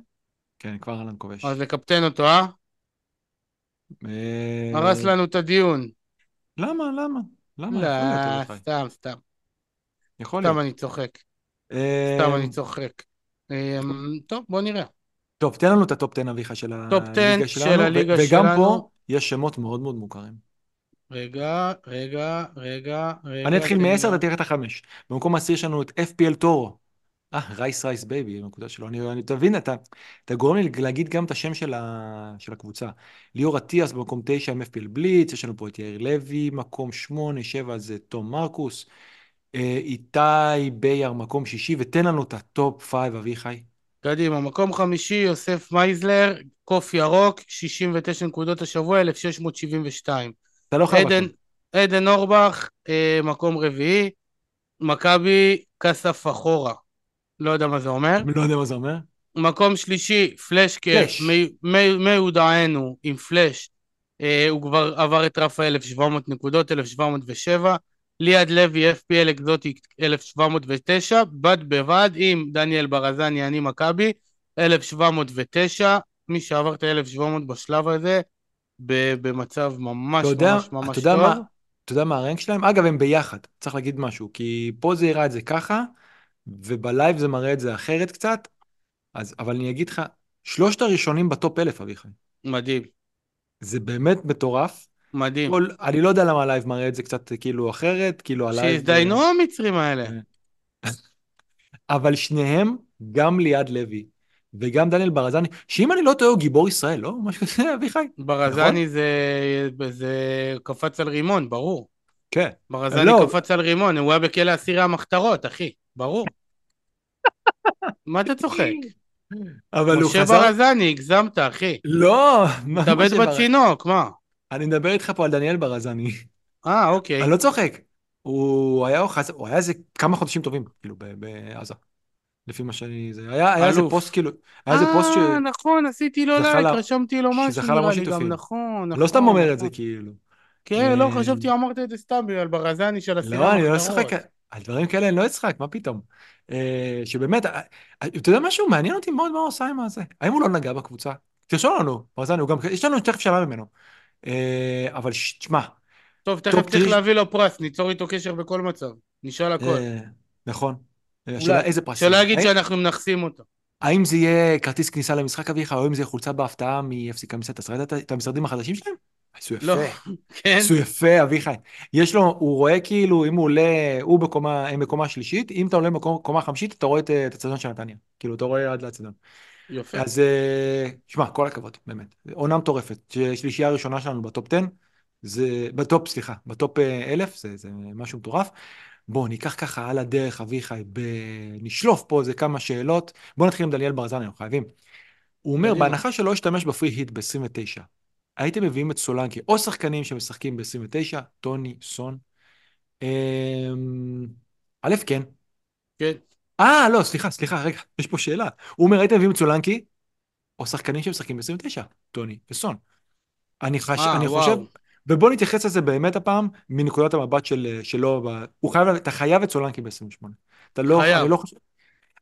כן, כבר אהלן כובש. אז לקפטן אותו, אה? אה, הרס לנו את הדיון. למה, למה? למה? לא. סתם, סתם. יכול סתם להיות. אני צוחק. אה, סתם אני צוחק. טוב, בוא נראה. טוב, תן לנו את הטופ 10 אביחי של טופ 10 הליגה של שלנו, וגם. פה יש שמות מאוד מאוד מוכרים. רגע, רגע, רגע, רגע. אני אתחיל תן לי מ-10, גם- אתה תראה את החמש. במקום העשירי יש לנו את FPL טורו. אה, Rice Rice Baby, הנקודה שלו. אני, אני, תבין, אתה, אתה גורם לי להגיד גם את השם של, ה, של הקבוצה. ליאור אטיאס במקום 9 עם FPL Blitz, יש לנו פה את יאיר לוי, מקום 8, 7 זה תום מרקוס. אה, איתי בייר, מקום שישי, ותן לנו את ה top 5, אביחי. קדימה, מקום חמישי, יוסף מייזלר, קוף ירוק, 69 נקודות השבוע, 1672. אתה לא חייב עדן. עדן אורבך, אה, מקום רביעי, מכבי כסף אחורה. לא יודע מה זה אומר. לא יודע מה זה אומר. מקום שלישי, פלשקה, פלאש. מי- מי עם פלאש. אה, הוא כבר עבר את רף ה-1700 נקודות, 1707. ליעד לוי, FPL אקזוטיק, 1709. בד בבד עם דניאל ברזני, אני מכבי, 1709. מי שעבר את ה-1700 בשלב הזה, במצב ממש יודע, ממש ממש טוב. מה, אתה יודע מה ה rank שלהם? אגב, הם ביחד, צריך להגיד משהו, כי פה זה יראה את זה ככה, וב live זה מראה את זה אחרת קצת, אז, אבל אני אגיד לך, שלושת הראשונים ב top אלף, אביחי. מדהים, זה באמת מטורף. מדהים. כל, אני לא יודע למה ה live מראה את זה קצת כאילו אחרת, כאילו ה live... שהזדיינו המצרים האלה. אבל שניהם, גם ליעד לוי וגם דניאל ברזני, שאם אני לא טועה הוא גיבור ישראל, לא? משהו כזה, אביחי? ברזני זה, זה קפץ על רימון, ברור. כן. ברזני לא. קפץ על רימון, הוא היה בכלא אסירי המחתרות, אחי, ברור. מה אתה צוחק? אבל הוא משה חזר... ברזני, הגזמת, אחי. לא, מה משה בר- בצינוק, מה? אני מדבר איתך פה על דניאל ברזני. אה, אוקיי. אני לא צוחק. הוא היה, איזה כמה חודשים טובים, כאילו, ב- בעזה. לפי מה שאני... זה היה, היה איזה. פוסט, כאילו, היה איזה פוסט ש... אה, נכון, עשיתי לו לייק, רשמתי לו משהו, שזכה נראה לי גם, שיתופים. נכון, נכון. לא סתם אומר את זה, נכון. כאילו. כן, לא, אה, חשבתי אמרת את זה סתם בגלל ברזני של אסירי לא, אני לא. אשחק, על דברים כאלה אני לא אצחק, מה פתאום. אה, שבאמת, אה, אתה יודע משהו? מעניין אותי מאוד מה הוא עושה עם הזה. האם הוא לא נגע בקבוצה? תרשום לנו, ברזני, גם, יש לנו תכף שאלה ממנו. אה, אבל ש- תשמע, טוב, תכף צריך להביא לו פרס, ניצור איתו קשר בכל מצב. נשאל הכל. אה, נכון. אה, השאלה איזה פרס שלא. יגיד שאנחנו מנכסים אותו. האם זה יהיה כרטיס כניסה למשחק אביך, או אם זה יהיה חולצה בהפתעה ראית את המשרדים החדשים שלהם? עשו לא, יפה. כן? עשו יפה, אביחי. יש לו, הוא רואה כאילו, אם הוא עולה, הוא בקומה, הם בקומה שלישית, אם אתה עולה בקומה חמישית, אתה רואה את, את הצדון של נתניה. כאילו, אתה רואה עד לצדון. יפה. אז אה, שמע, כל הכבוד, באמת. עונה מטורפת. שלישייה הראשונה שלנו ב top 10, זה, ב top, סליחה, ב top אה, 1000, זה, זה משהו מטורף. בואו ניקח ככה על הדרך, אביחי, ב... נשלוף פה איזה כמה שאלות. בואו נתחיל עם דניאל ברזני, אנחנו חייבים. הוא אומר. בהנחה שלא ישתמש ב free hit ב-29, הייתם מביאים את סולנקי, או שחקנים שמשחקים ב-29, טוני, סון. אמ, א', כן. כן. אה, לא, סליחה, סליחה, רגע, יש פה שאלה. הוא אומר, הייתם מביאים את סולנקי, או שחקנים שמשחקים ב-29, טוני וסון. אני, חש... אה, אני. חושב, ובוא נתייחס לזה באמת הפעם, מנקודת המבט של, שלו, ב... הוא חייב, אתה חייב את סולנקי ב-28. אתה לא, חייב. אני לא חושב,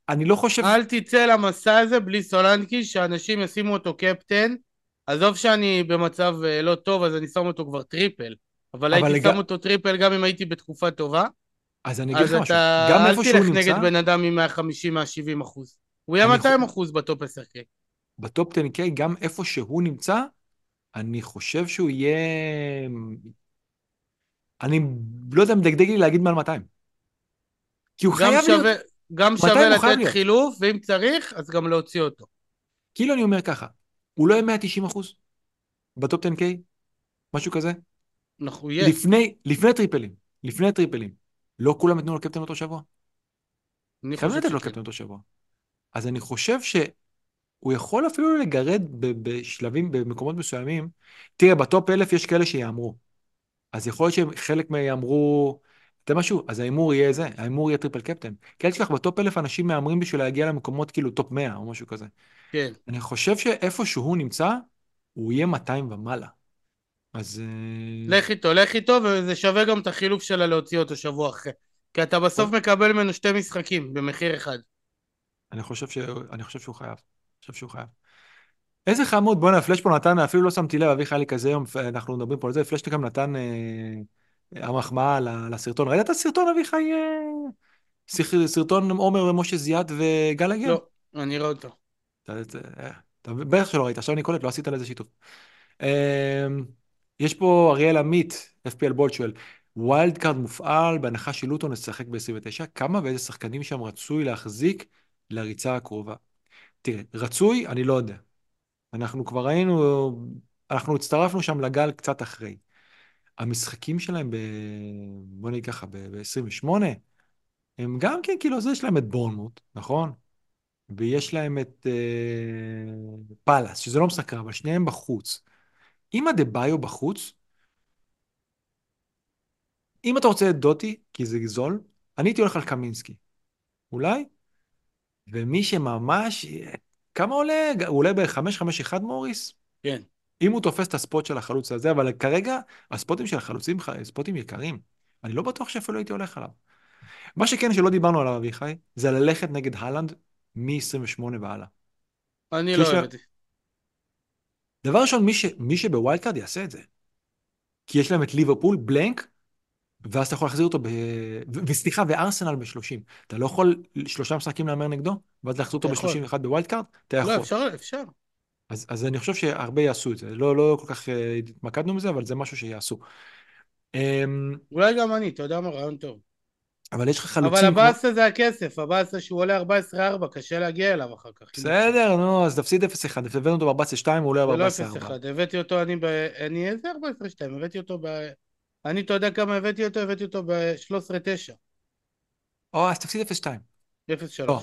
אני לא חושב, אל תצא למסע הזה בלי סולנקי, שאנשים ישימו אותו קפטן. עזוב שאני במצב אה, לא טוב, אז אני שם אותו כבר triple. אבל אבל הייתי לג- שם אותו טריפל גם אם הייתי בתקופה טובה. אז אני אגיד אז לך משהו, אתה גם אל איפה שהוא תלך נמצא, נגד בן אדם עם 150-170 אחוז. הוא יהיה אני 200 יכול- אחוז בטופ 10K. בטופ 10K, גם איפה שהוא נמצא, אני חושב שהוא יהיה... אני לא יודע, מדגדג לי להגיד מעל 200. כי הוא גם חייב להיות... שווה, גם 200 שווה לתת להיות. חילוף, ואם צריך, אז גם להוציא אותו. כאילו אני אומר ככה, הוא לא יהיה 190 אחוז ב top 10K, משהו כזה. אנחנו יהיה. לפני, לפני טריפלים, לפני טריפלים. לא כולם ייתנו לו קפטן אותו שבוע. אני חייבים לתת לו. קפטן אותו שבוע. אז אני חושב שהוא יכול אפילו לגרד בשלבים, במקומות מסוימים. תראה, ב top אלף יש כאלה שיאמרו. אז יכול להיות שחלק מהם יאמרו, אתה משהו, אז ההימור יהיה זה, ההימור יהיה triple captain. כי אל תשכח, ב top אלף אנשים מהמרים בשביל להגיע למקומות כאילו top 100 או משהו כזה. כן. אני חושב שאיפה שהוא נמצא, הוא יהיה 200 ומעלה. אז... אה, לך איתו, לך איתו, וזה שווה גם את החילוף שלה להוציא אותו שבוע אחרי. כי אתה בסוף מקבל ממנו שתי משחקים במחיר אחד. אני חושב, ש... אני חושב שהוא חייב. אני חושב שהוא חייב. איזה חמוד, בוא'נה, פה נתן, אפילו לא שמתי לב, אביחי לי כזה יום, אנחנו מדברים פה על זה, פלאש גם נתן אה, המחמאה לסרטון. ראית את הסרטון, אביחי? אה, סרטון עומר ומשה זיאת וגל הגר? לא, אני רואה אותו. אתה, אתה, בטח שלא ראית, עכשיו אני קולט, לא עשית לזה שיתוף. אה, יש פה אריאל עמית, FPL Bolt שואל, wild card מופעל בהנחה שלוטון ישחק ב-29, כמה ואיזה שחקנים שם רצוי להחזיק לריצה הקרובה? תראה, רצוי, אני לא יודע. אנחנו כבר ראינו, אנחנו הצטרפנו שם לגל קצת אחרי. המשחקים שלהם ב... בוא נגיד ככה, ב-28, הם גם כן, כאילו, זה יש להם את בורנמוט, נכון? ויש להם את אה, פאלאס, שזה לא משחק אבל שניהם בחוץ. אם הדה-ביו בחוץ, אם אתה רוצה את דוטי, כי זה זול, אני הייתי הולך על קמינסקי. אולי? ומי שממש... כמה עולה? הוא עולה ב-551 מוריס? כן. אם הוא תופס את הספוט של החלוץ הזה, אבל כרגע הספוטים של החלוצים ספוטים יקרים. אני לא בטוח שאפילו הייתי הולך עליו. מה שכן שלא דיברנו עליו, אביחי, זה ללכת נגד הלנד מ-28 והלאה. אני לא אוהב לה- את זה. דבר ראשון, מי, ש... מי שב wildcard יעשה את זה. כי יש להם את ליברפול, blank, ואז אתה יכול להחזיר אותו ב... וסליחה, וארסנל ב-30. אתה לא יכול שלושה משחקים להמר נגדו, ואז להחזיר אותו אתה יכול. ב-31 ב wildcard? אתה יכול. לא, אפשר, אפשר. אז, אז אני חושב שהרבה יעשו את זה. לא, לא כל כך אה, התמקדנו בזה, אבל זה משהו שיעשו. אמ, אולי גם אני, אתה יודע מה, רעיון טוב. אבל יש לך אבל חלוצים כמו... הבאסה זה הכסף, הבאסה שהוא עולה 14-4, קשה להגיע אליו אחר כך. בסדר, נו, אז תפסיד 0-1. הבאנו אותו ב-14-2, הוא עולה זה לא ב-14-4. 0-1, הבאתי אותו אני ב... אני איזה 14-2, הבאתי אותו ב... אני, אתה יודע כמה הבאתי אותו? הבאתי אותו ב-13-9, או, אז תפסיד 0-2. 0-3. לא.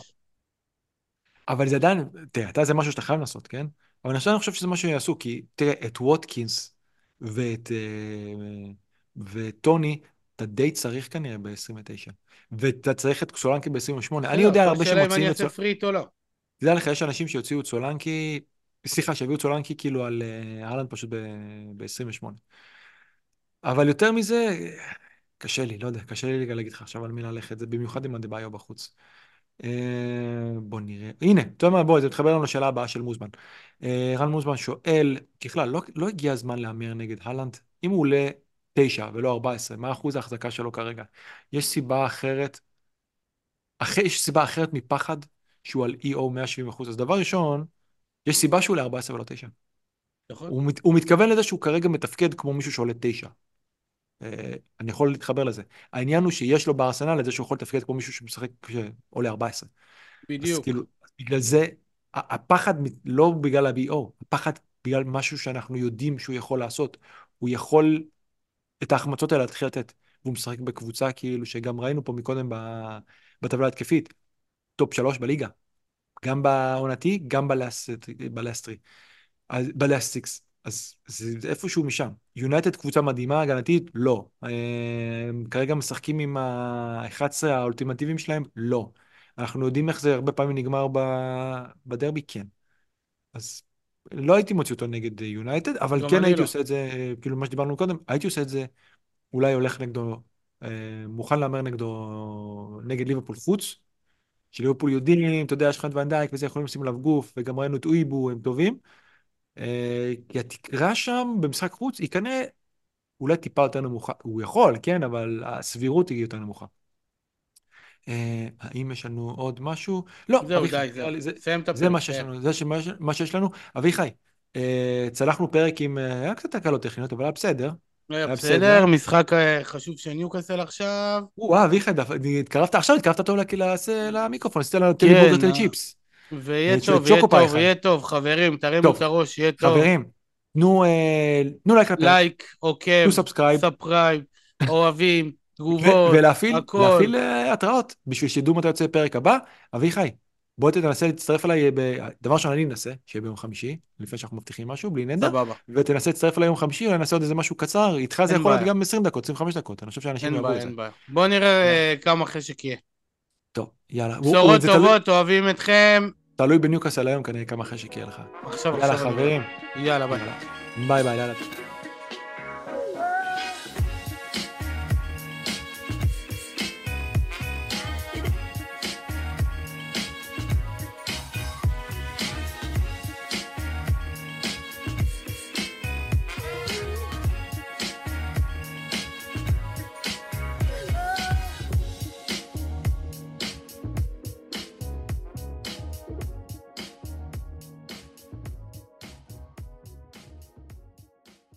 אבל זה עדיין, תראה, אתה זה משהו שאתה חייב לעשות, כן? אבל עכשיו אני חושב שזה מה שיעשו, כי תראה, את ווטקינס ואת אה, וטוני, אתה די צריך כנראה ב-29. ואתה צריך את סולנקי ב-28. אני יודע על הרבה השאלה אם אני שמוציאים אעשה. פריט או לא. תדע לך, יש אנשים שיוציאו את סולנקי, סליחה, שיביאו את סולנקי כאילו על אה, אהלנד פשוט ב-28. אבל יותר מזה, קשה לי, לא יודע, קשה לי להגיד לך עכשיו על מי ללכת, זה במיוחד עם הדה-ביו בחוץ. אה, בוא נראה. הנה, אתה יודע מה, בוא, זה מתחבר לנו לשאלה הבאה של מוזמן. אה, רן מוזמן שואל, ככלל, לא, לא הגיע הזמן להמר נגד הלנד? אם הוא עולה 9 ולא 14, מה אחוז ההחזקה שלו כרגע? יש סיבה אחרת, אחרי, יש סיבה אחרת מפחד שהוא על EO 170 אחוז. אז דבר ראשון, יש סיבה שהוא עולה 14 ולא 9. נכון. הוא, מת, הוא מתכוון לזה שהוא כרגע מתפקד כמו מישהו שעולה 9. אה, אני יכול להתחבר לזה. העניין הוא שיש לו בארסנל את זה שהוא יכול לתפקד כמו מישהו שמשחק שעולה 14. אז בדיוק. כאילו, בגלל זה, הפחד לא בגלל ה-EO, הפחד בגלל משהו שאנחנו יודעים שהוא יכול לעשות. הוא יכול את ההחמצות האלה להתחיל לתת. והוא משחק בקבוצה כאילו שגם ראינו פה מקודם בטבלה התקפית, top שלוש בליגה. גם בעונתי, גם ב last- ב last three. אז ב last six. אז זה, איפשהו משם. יונייטד קבוצה מדהימה, הגנתית? לא. אה, כרגע משחקים עם ה-11 האולטימטיביים שלהם? לא. אנחנו יודעים איך זה הרבה פעמים נגמר בדרבי? כן. אז לא הייתי מוציא אותו נגד יונייטד, אבל כן הייתי לא. עושה את זה, אה, כאילו מה שדיברנו קודם, הייתי עושה את זה, אולי הולך נגדו, אה, מוכן להמר נגדו, נגד ליברפול חוץ, שליברפול יודעים, אתה יודע, יש לך את ונדייק וזה, יכולים לשים עליו גוף, וגם ראינו את אויבו, הם טובים. אה, כי התקרה שם במשחק חוץ היא כנראה אולי טיפה יותר נמוכה, הוא יכול, כן, אבל הסבירות היא יותר נמוכה. אה, האם יש לנו עוד משהו? לא, זהו, די, זהו. לי זה, סיים את זה הפרק, מה שיש סיים. לנו, זה מה שיש לנו. אביחי, אה, צלחנו פרק עם, היה קצת תקלות טכניות, אבל היה בסדר. היה היה בסדר, משחק חשוב של ניוקאסל עכשיו. וואו, אביחי, התקרבת עכשיו, התקרבת טוב למיקרופון, עשית לנו לי כן, בורגר, צ'יפס. ויהיה אה, טוב, יהיה טוב. יהיה טוב, חברים, תרימו את הראש, יהיה טוב. חברים, תנו אה, לייק לפרק, לייק, עוקב, תנו subscribe. subscribe, אוהבים, תגובות, ולהפעיל. להפעיל אה, התראות בשביל שידעו מתי יוצא פרק הבא. אביחי, בוא תנסה להצטרף אליי, ב... דבר ראשון אני אנסה, שיהיה ביום חמישי, לפני שאנחנו מבטיחים משהו, בלי נדר, סבבה, ותנסה להצטרף אליי יום חמישי, אולי נעשה עוד איזה משהו קצר, איתך זה יכול להיות. גם 20 דקות, 25 דקות, אני חושב שאנשים יאהבו את זה. אין בעיה. בוא נראה אה, כמה חשק יהיה. טוב, יאללה. בשורות טובות, אוהבים אתכם. תלוי בניוקאסל היום כנראה כמה חשק יהיה לך. עכשיו, יאללה. חברים, יאללה, ביי. ביי ביי, יאללה.